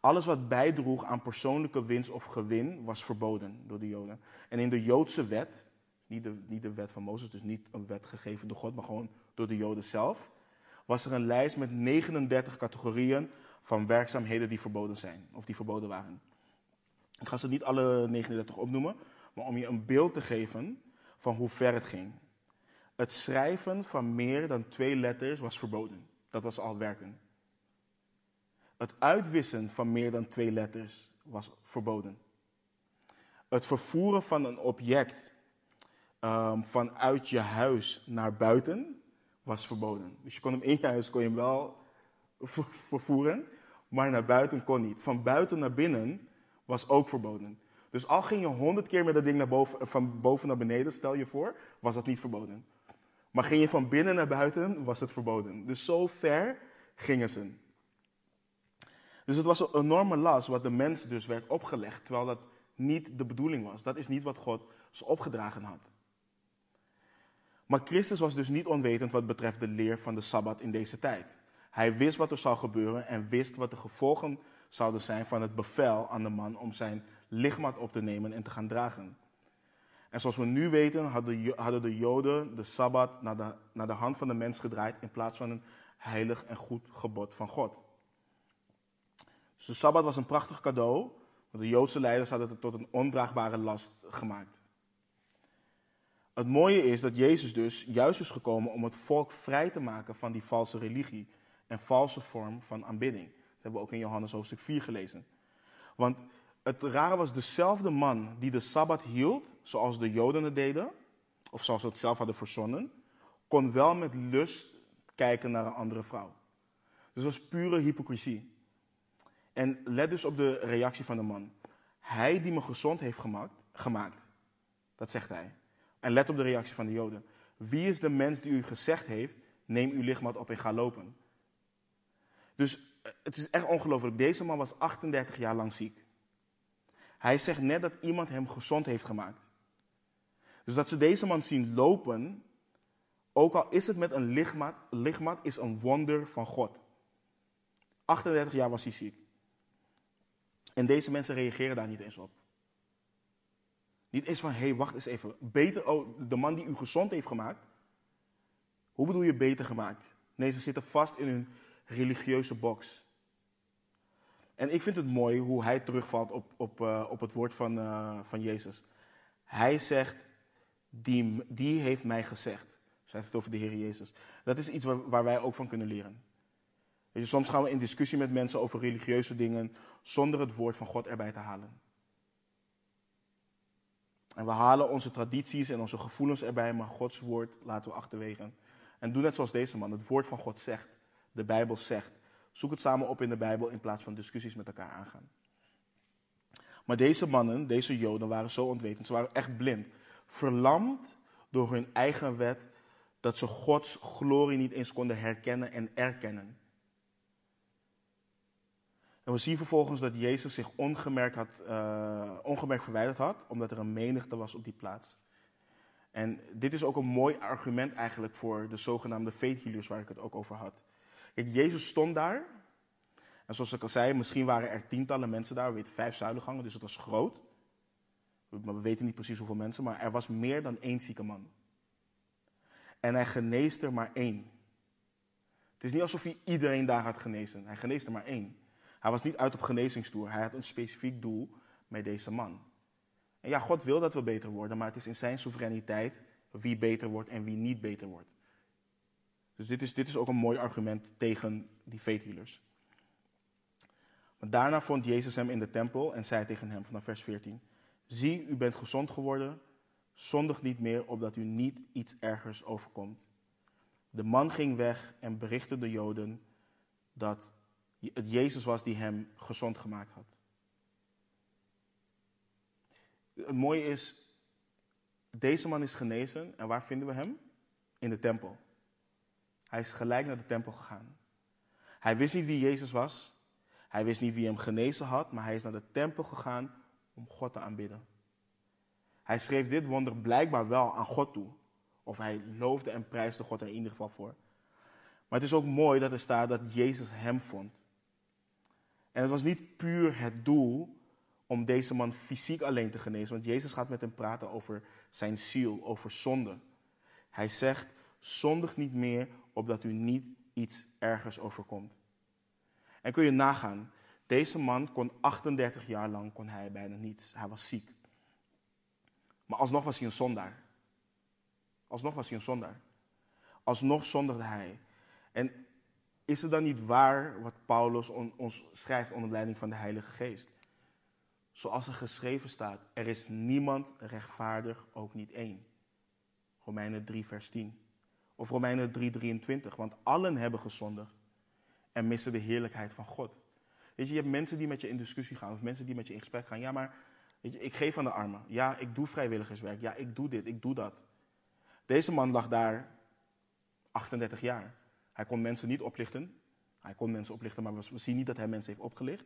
Alles wat bijdroeg aan persoonlijke winst of gewin was verboden door de Joden. En in de Joodse wet, niet de, niet de wet van Mozes, dus niet een wet gegeven door God, maar gewoon door de Joden zelf, was er een lijst met 39 categorieën van werkzaamheden die verboden zijn, of die verboden waren. Ik ga ze niet alle 39 opnoemen, maar om je een beeld te geven van hoe ver het ging. Het schrijven van meer dan twee letters was verboden. Dat was al werken. Het uitwissen van meer dan twee letters was verboden. Het vervoeren van een object um, vanuit je huis naar buiten was verboden. Dus je kon hem in je huis kon je hem wel vervoeren, maar naar buiten kon niet. Van buiten naar binnen was ook verboden. Dus al ging je honderd keer met dat ding naar boven, van boven naar beneden, stel je voor, was dat niet verboden. Maar ging je van binnen naar buiten, was het verboden. Dus zo ver gingen ze. Dus het was een enorme last wat de mens dus werd opgelegd, terwijl dat niet de bedoeling was. Dat is niet wat God ze opgedragen had. Maar Christus was dus niet onwetend wat betreft de leer van de Sabbat in deze tijd. Hij wist wat er zou gebeuren en wist wat de gevolgen zouden zijn van het bevel aan de man om zijn lichaam op te nemen en te gaan dragen. En zoals we nu weten, hadden de Joden de Sabbat naar de, naar de hand van de mens gedraaid in plaats van een heilig en goed gebod van God. Dus de Sabbat was een prachtig cadeau, maar de Joodse leiders hadden het tot een ondraagbare last gemaakt. Het mooie is dat Jezus dus juist is gekomen om het volk vrij te maken van die valse religie en valse vorm van aanbidding. Dat hebben we ook in Johannes hoofdstuk 4 gelezen. Want het rare was dezelfde man die de Sabbat hield, zoals de Joden het deden, of zoals ze het zelf hadden verzonnen, kon wel met lust kijken naar een andere vrouw. Dus het was pure hypocrisie. En let dus op de reactie van de man. Hij die me gezond heeft gemaakt, gemaakt, dat zegt hij. En let op de reactie van de Joden. Wie is de mens die u gezegd heeft, neem uw lichaam op en ga lopen? Dus eh, het is echt ongelooflijk. Deze man was 38 jaar lang ziek. Hij zegt net dat iemand hem gezond heeft gemaakt. Dus dat ze deze man zien lopen, ook al is het met een lichtmat, lichtmat is een wonder van God. 38 jaar was hij ziek. En deze mensen reageren daar niet eens op. Niet eens van, hé, hey, wacht eens even. Beter, oh, de man die u gezond heeft gemaakt. Hoe bedoel je beter gemaakt? Nee, ze zitten vast in hun religieuze box. En ik vind het mooi hoe hij terugvalt op, op, uh, op het woord van, uh, van Jezus. Hij zegt, die, die heeft mij gezegd. Hij heeft het over de Heer Jezus. Dat is iets waar, waar wij ook van kunnen leren. Soms gaan we in discussie met mensen over religieuze dingen zonder het woord van God erbij te halen. En we halen onze tradities en onze gevoelens erbij, maar Gods woord laten we achterwege. En doe net zoals deze man. Het woord van God zegt, de Bijbel zegt. Zoek het samen op in de Bijbel in plaats van discussies met elkaar aangaan. Maar deze mannen, deze Joden, waren zo ontwetend. Ze waren echt blind. Verlamd door hun eigen wet, dat ze Gods glorie niet eens konden herkennen en erkennen. En we zien vervolgens dat Jezus zich ongemerkt, had, uh, ongemerkt verwijderd had, omdat er een menigte was op die plaats. En dit is ook een mooi argument eigenlijk voor de zogenaamde faith waar ik het ook over had. Jezus stond daar. En zoals ik al zei, misschien waren er tientallen mensen daar. We weten vijf zuilengangen, dus het was groot. Maar we weten niet precies hoeveel mensen, maar er was meer dan één zieke man. En hij geneest er maar één. Het is niet alsof hij iedereen daar had genezen. Hij geneest er maar één. Hij was niet uit op genezingstoer. Hij had een specifiek doel met deze man. En ja, God wil dat we beter worden, maar het is in zijn soevereiniteit wie beter wordt en wie niet beter wordt. Dus dit is, dit is ook een mooi argument tegen die faithhealers. Maar daarna vond Jezus hem in de tempel en zei tegen hem vanaf vers 14: Zie, u bent gezond geworden, zondig niet meer, opdat u niet iets ergers overkomt. De man ging weg en berichtte de Joden dat het Jezus was die hem gezond gemaakt had. Het mooie is, deze man is genezen en waar vinden we hem? In de tempel. Hij is gelijk naar de tempel gegaan. Hij wist niet wie Jezus was. Hij wist niet wie hem genezen had, maar hij is naar de tempel gegaan om God te aanbidden. Hij schreef dit wonder blijkbaar wel aan God toe, Of hij loofde en prijsde God er in ieder geval voor. Maar het is ook mooi dat er staat dat Jezus hem vond. En het was niet puur het doel om deze man fysiek alleen te genezen. Want Jezus gaat met hem praten over zijn ziel, over zonde. Hij zegt, zondig niet meer, opdat u niet iets ergers overkomt. En kun je nagaan, deze man kon 38 jaar lang kon hij bijna niets. Hij was ziek. Maar alsnog was hij een zondaar. Alsnog was hij een zondaar. Alsnog zondigde hij. En is het dan niet waar wat Paulus ons schrijft onder leiding van de Heilige Geest? Zoals er geschreven staat, er is niemand rechtvaardig, ook niet één. Romeinen 3, vers 10. Of Romeinen 3, 23. Want allen hebben gezondigd en missen de heerlijkheid van God. Weet je, je hebt mensen die met je in discussie gaan, of mensen die met je in gesprek gaan. Ja, maar weet je, ik geef aan de armen. Ja, ik doe vrijwilligerswerk. Ja, ik doe dit, ik doe dat. Deze man lag daar 38 jaar. Hij kon mensen niet oplichten. Hij kon mensen oplichten, maar we zien niet dat hij mensen heeft opgelicht.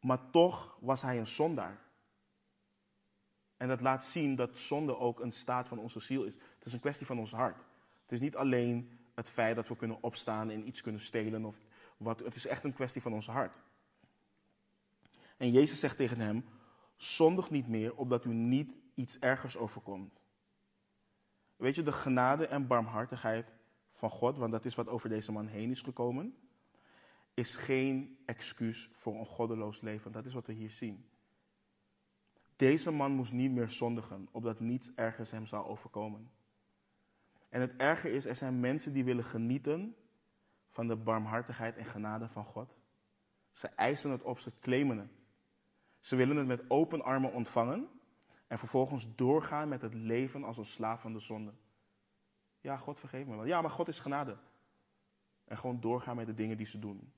Maar toch was hij een zondaar. En dat laat zien dat zonde ook een staat van onze ziel is. Het is een kwestie van ons hart. Het is niet alleen het feit dat we kunnen opstaan en iets kunnen stelen. Of wat, het is echt een kwestie van ons hart. En Jezus zegt tegen hem: Zondig niet meer, opdat u niet iets ergers overkomt. Weet je, de genade en barmhartigheid van God, want dat is wat over deze man heen is gekomen, is geen excuus voor een goddeloos leven. Dat is wat we hier zien. Deze man moest niet meer zondigen, opdat niets ergers hem zou overkomen. En het erger is, er zijn mensen die willen genieten van de barmhartigheid en genade van God. Ze eisen het op, ze claimen het. Ze willen het met open armen ontvangen en vervolgens doorgaan met het leven als een slaaf van de zonde. Ja, God vergeeft me wel. Ja, maar God is genade. En gewoon doorgaan met de dingen die ze doen.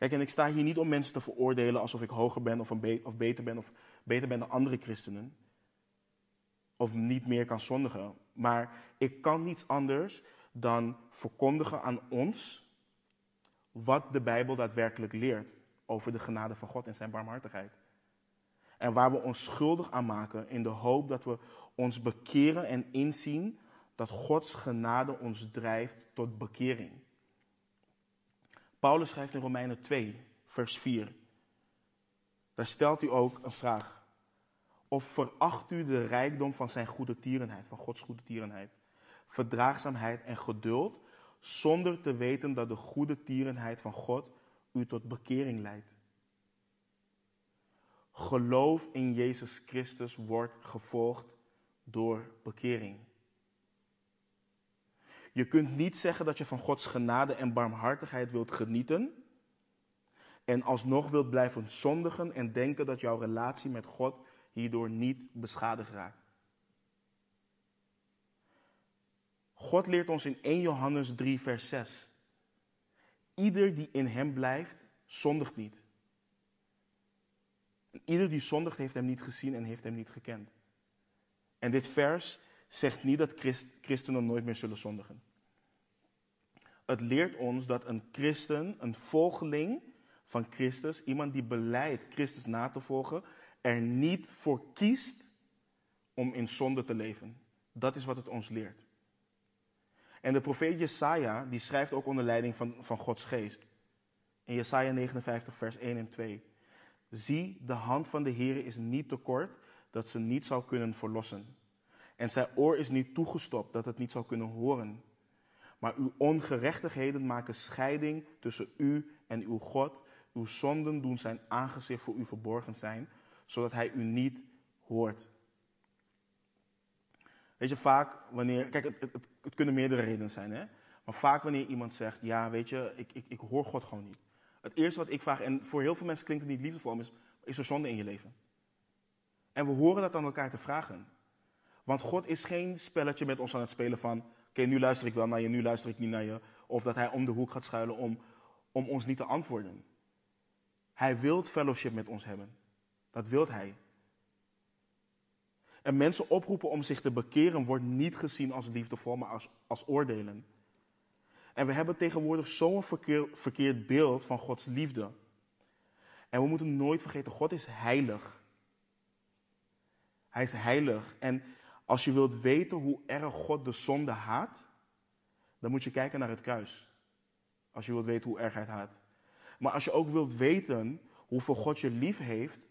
Kijk, en ik sta hier niet om mensen te veroordelen alsof ik hoger ben of, of beter ben of beter ben dan andere christenen. Of niet meer kan zondigen. Maar ik kan niets anders dan verkondigen aan ons wat de Bijbel daadwerkelijk leert over de genade van God en zijn barmhartigheid. En waar we ons schuldig aan maken in de hoop dat we ons bekeren en inzien dat Gods genade ons drijft tot bekering. Paulus schrijft in Romeinen 2, vers 4. Daar stelt hij ook een vraag. Of veracht u de rijkdom van zijn goede tierenheid, van Gods goede tierenheid, verdraagzaamheid en geduld, zonder te weten dat de goede tierenheid van God u tot bekering leidt? Geloof in Jezus Christus wordt gevolgd door bekering. Je kunt niet zeggen dat je van Gods genade en barmhartigheid wilt genieten en alsnog wilt blijven zondigen en denken dat jouw relatie met God hierdoor niet beschadigd raakt. God leert ons in 1 Johannes 3, vers 6. Ieder die in hem blijft, zondigt niet. ieder die zondigt, heeft hem niet gezien en heeft hem niet gekend. En dit vers zegt niet dat christenen nooit meer zullen zondigen. Het leert ons dat een christen, een volgeling van Christus, iemand die beleidt Christus na te volgen, er niet voor kiest om in zonde te leven. Dat is wat het ons leert. En de profeet Jesaja, die schrijft ook onder leiding van, van Gods geest. In Jesaja 59, vers 1 en 2. Zie, de hand van de Heer is niet te kort dat ze niet zou kunnen verlossen. En zijn oor is niet toegestopt dat het niet zou kunnen horen. Maar uw ongerechtigheden maken scheiding tussen u en uw God. Uw zonden doen zijn aangezicht voor u verborgen zijn, zodat hij u niet hoort. Weet je, vaak wanneer. Kijk, het, het, kunnen meerdere redenen zijn, hè? Maar vaak wanneer iemand zegt: Ja, weet je, ik, ik, ik hoor God gewoon niet. Het eerste wat ik vraag, en voor heel veel mensen klinkt het niet liefdevol, is: Is er zonde in je leven? En we horen dat aan elkaar te vragen. Want God is geen spelletje met ons aan het spelen van, oké, nu luister ik wel naar je, nu luister ik niet naar je. Of dat hij om de hoek gaat schuilen om, om ons niet te antwoorden. Hij wil fellowship met ons hebben. Dat wil hij. En mensen oproepen om zich te bekeren wordt niet gezien als liefdevol, maar als, als oordelen. En we hebben tegenwoordig zo'n verkeer, verkeerd beeld van Gods liefde. En we moeten nooit vergeten, God is heilig. Hij is heilig. En Als je wilt weten hoe erg God de zonde haat, dan moet je kijken naar het kruis. Als je wilt weten hoe erg hij het haat. Maar als je ook wilt weten hoeveel God je lief heeft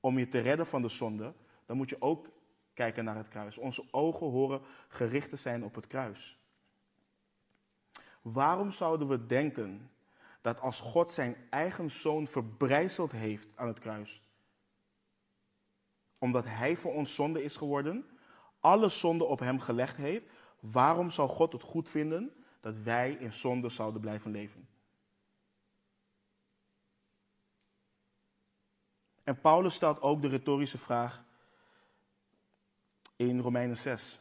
om je te redden van de zonde, dan moet je ook kijken naar het kruis. Onze ogen horen gericht te zijn op het kruis. Waarom zouden we denken dat als God zijn eigen zoon verbrijzeld heeft aan het kruis, omdat hij voor ons zonde is geworden, alle zonde op hem gelegd heeft, waarom zou God het goed vinden dat wij in zonde zouden blijven leven? En Paulus stelt ook de retorische vraag in Romeinen 6,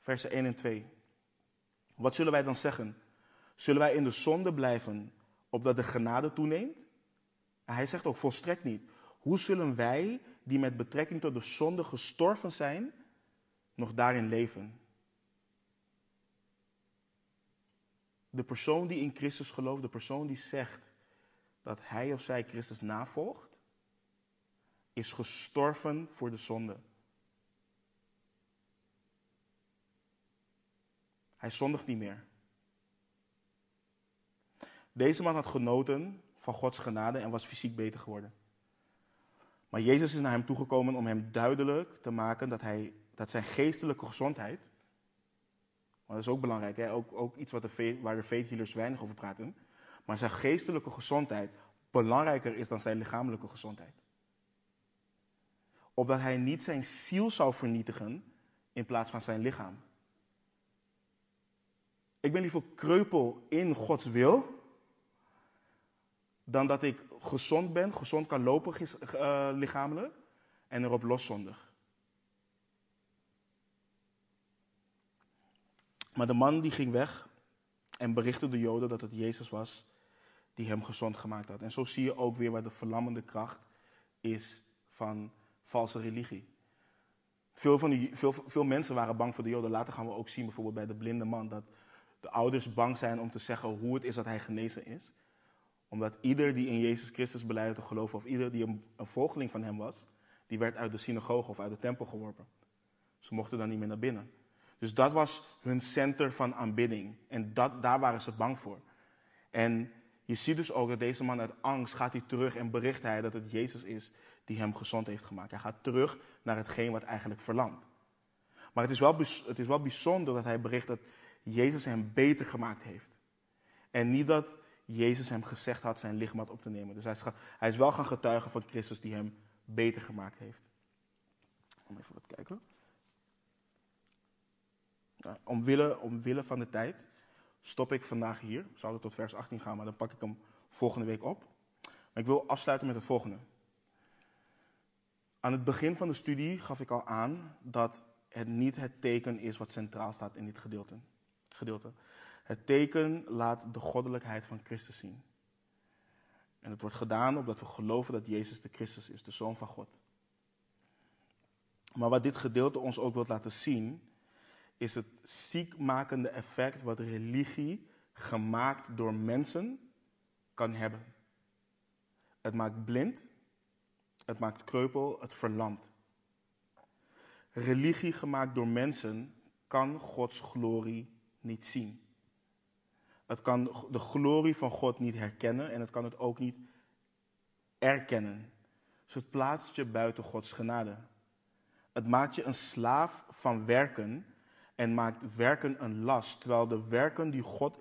versen 1 en 2. Wat zullen wij dan zeggen? Zullen wij in de zonde blijven opdat de genade toeneemt? En hij zegt ook volstrekt niet. Hoe zullen wij, die met betrekking tot de zonde gestorven zijn, nog daarin leven? De persoon die in Christus gelooft, de persoon die zegt dat hij of zij Christus navolgt, is gestorven voor de zonde. Hij zondigt niet meer. Deze man had genoten van Gods genade en was fysiek beter geworden. Maar Jezus is naar hem toegekomen om hem duidelijk te maken dat, hij, dat zijn geestelijke gezondheid, want dat is ook belangrijk, hè? Ook, ook iets wat de, waar de faithhealers weinig over praten, maar zijn geestelijke gezondheid belangrijker is dan zijn lichamelijke gezondheid. Opdat hij niet zijn ziel zou vernietigen in plaats van zijn lichaam. Ik ben liever kreupel in Gods wil dan dat ik gezond ben, gezond kan lopen uh, lichamelijk en erop loszondig. Maar de man die ging weg en berichtte de Joden dat het Jezus was die hem gezond gemaakt had. En zo zie je ook weer waar de verlammende kracht is van valse religie. Veel, van die, veel, veel mensen waren bang voor de Joden. Later gaan we ook zien, bijvoorbeeld bij de blinde man, dat de ouders bang zijn om te zeggen hoe het is dat hij genezen is omdat ieder die in Jezus Christus beleidde te geloven, of ieder die een, volgeling van hem was, die werd uit de synagoge of uit de tempel geworpen. Ze mochten dan niet meer naar binnen. Dus dat was hun center van aanbidding. En dat, daar waren ze bang voor. En je ziet dus ook dat deze man uit angst gaat hij terug en bericht hij dat het Jezus is die hem gezond heeft gemaakt. Hij gaat terug naar hetgeen wat eigenlijk verlamt. Maar het is, wel, het is wel bijzonder dat hij bericht dat Jezus hem beter gemaakt heeft. En niet dat Jezus hem gezegd had zijn lichaam op te nemen. Dus hij is, hij is wel gaan getuigen van Christus die hem beter gemaakt heeft. Om even wat kijken. Nou, omwille, van de tijd stop ik vandaag hier. Zou het tot vers 18 gaan, maar dan pak ik hem volgende week op. Maar ik wil afsluiten met het volgende. Aan het begin van de studie gaf ik al aan dat het niet het teken is wat centraal staat in dit gedeelte. gedeelte. Het teken laat de goddelijkheid van Christus zien. En het wordt gedaan omdat we geloven dat Jezus de Christus is, de Zoon van God. Maar wat dit gedeelte ons ook wil laten zien, is het ziekmakende effect wat religie gemaakt door mensen kan hebben. Het maakt blind, het maakt kreupel, het verlamt. Religie gemaakt door mensen kan Gods glorie niet zien. Het kan de glorie van God niet herkennen en het kan het ook niet erkennen. Dus het plaatst je buiten Gods genade. Het maakt je een slaaf van werken en maakt werken een last, terwijl de werken die God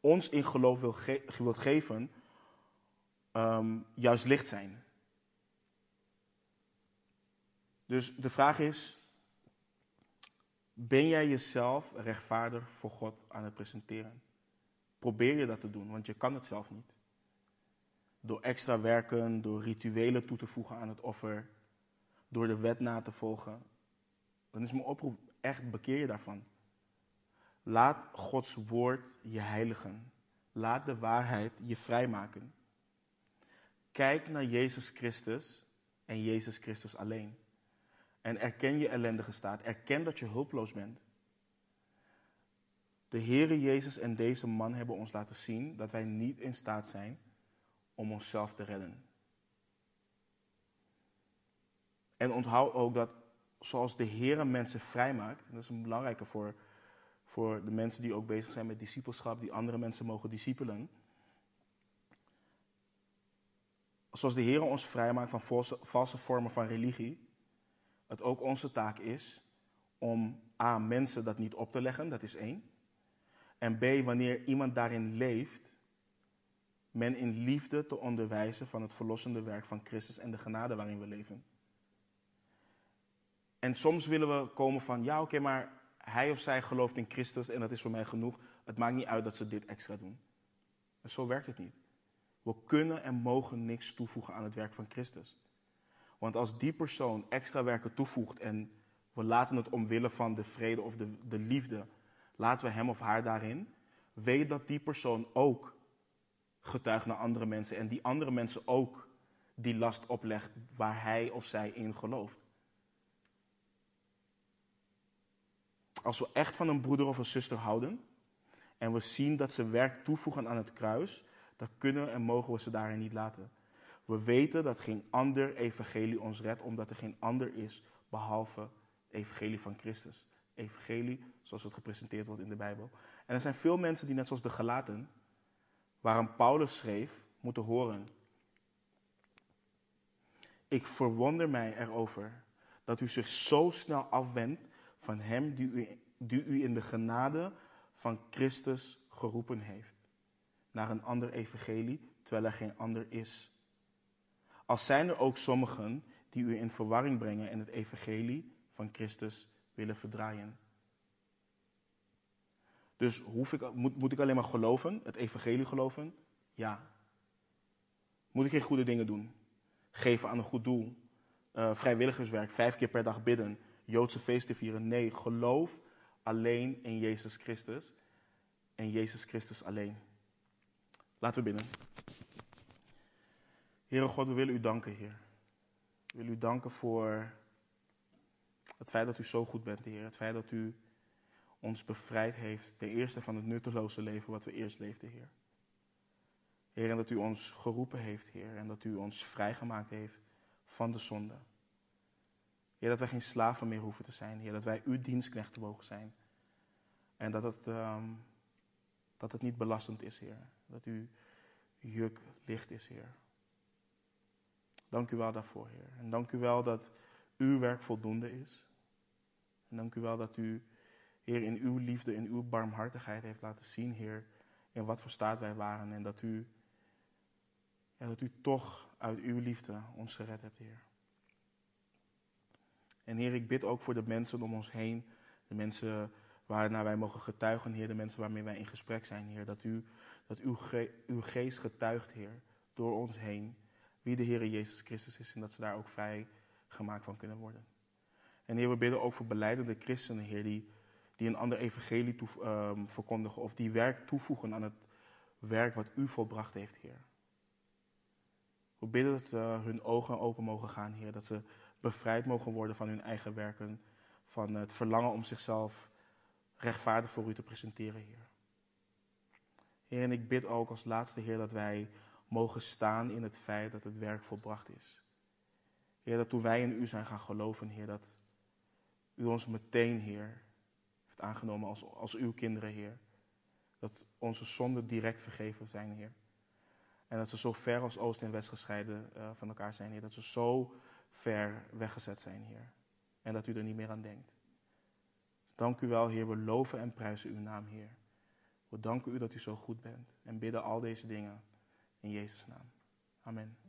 ons in geloof wil, geven, um, juist licht zijn. Dus de vraag is, ben jij jezelf rechtvaardig voor God aan het presenteren? Probeer je dat te doen, want je kan het zelf niet. Door extra werken, door rituelen toe te voegen aan het offer, door de wet na te volgen. Dan is mijn oproep echt, bekeer je daarvan. Laat Gods woord je heiligen. Laat de waarheid je vrijmaken. Kijk naar Jezus Christus en Jezus Christus alleen. En erken je ellendige staat. Erken dat je hulpeloos bent. De Heere Jezus en deze man hebben ons laten zien dat wij niet in staat zijn om onszelf te redden. En onthoud ook dat zoals de Heer mensen vrijmaakt, dat is een belangrijke voor, voor de mensen die ook bezig zijn met discipelschap, die andere mensen mogen discipelen. Zoals de Heer ons vrijmaakt van valse, valse vormen van religie, het ook onze taak is om A, mensen dat niet op te leggen, dat is één. En B, wanneer iemand daarin leeft, men in liefde te onderwijzen van het verlossende werk van Christus en de genade waarin we leven. En soms willen we komen van, ja oké, maar hij of zij gelooft in Christus en dat is voor mij genoeg. Het maakt niet uit dat ze dit extra doen. En zo werkt het niet. We kunnen en mogen niks toevoegen aan het werk van Christus. Want als die persoon extra werken toevoegt en we laten het omwille van de vrede of de, de liefde, laten we hem of haar daarin, weet dat die persoon ook getuigt naar andere mensen en die andere mensen ook die last oplegt waar hij of zij in gelooft. Als we echt van een broeder of een zuster houden en we zien dat ze werk toevoegen aan het kruis, dan kunnen en mogen we ze daarin niet laten. We weten dat geen ander evangelie ons redt, omdat er geen ander is behalve evangelie van Christus. Evangelie zoals het gepresenteerd wordt in de Bijbel. En er zijn veel mensen die net zoals de Galaten, waarom Paulus schreef, moeten horen. Ik verwonder mij erover dat u zich zo snel afwendt van hem die u, die u in de genade van Christus geroepen heeft. Naar een ander evangelie, terwijl er geen ander is. Als zijn er ook sommigen die u in verwarring brengen en het evangelie van Christus willen verdraaien. Dus hoef ik, moet, moet ik alleen maar geloven, het evangelie geloven? Ja. Moet ik geen goede dingen doen? Geven aan een goed doel? Uh, vrijwilligerswerk, vijf keer per dag bidden, Joodse feesten vieren? Nee, geloof alleen in Jezus Christus en Jezus Christus alleen. Laten we bidden. Heere God, we willen u danken, Heer. We willen u danken voor het feit dat u zo goed bent, Heer. Het feit dat u ons bevrijd heeft, ten eerste van het nutteloze leven wat we eerst leefden, Heer. Heer, en dat u ons geroepen heeft, Heer, en dat u ons vrijgemaakt heeft van de zonde. Heer, dat wij geen slaven meer hoeven te zijn, Heer, dat wij uw dienstknechten mogen zijn. En dat het, um, dat het niet belastend is, Heer. Dat uw juk licht is, Heer. Dank u wel daarvoor, Heer. En dank u wel dat uw werk voldoende is. En dank u wel dat u, Heer, in uw liefde, in uw barmhartigheid heeft laten zien, Heer, in wat voor staat wij waren. En dat u, dat u toch uit uw liefde ons gered hebt, Heer. En Heer, ik bid ook voor de mensen om ons heen, de mensen waarnaar wij mogen getuigen, Heer, de mensen waarmee wij in gesprek zijn, Heer, dat, u, dat uw, uw geest getuigt, Heer, door ons heen, wie de Heer Jezus Christus is en dat ze daar ook vrij gemaakt van kunnen worden. En Heer, we bidden ook voor beleidende christenen, Heer, die, die een ander evangelie toe, um, verkondigen of die werk toevoegen aan het werk wat U volbracht heeft, Heer. We bidden dat uh, hun ogen open mogen gaan, Heer, dat ze bevrijd mogen worden van hun eigen werken, van het verlangen om zichzelf rechtvaardig voor U te presenteren, Heer. Heer, en ik bid ook als laatste, Heer, dat wij mogen staan in het feit dat het werk volbracht is. Heer, dat toen wij in U zijn gaan geloven, Heer, dat U ons meteen, Heer, heeft aangenomen als, als Uw kinderen, Heer. Dat onze zonden direct vergeven zijn, Heer. En dat ze zo ver als Oost en West gescheiden uh, van elkaar zijn, Heer. Dat ze zo ver weggezet zijn, Heer. En dat U er niet meer aan denkt. Dus dank U wel, Heer. We loven en prijzen Uw naam, Heer. We danken U dat U zo goed bent. En bidden al deze dingen in Jezus' naam. Amen.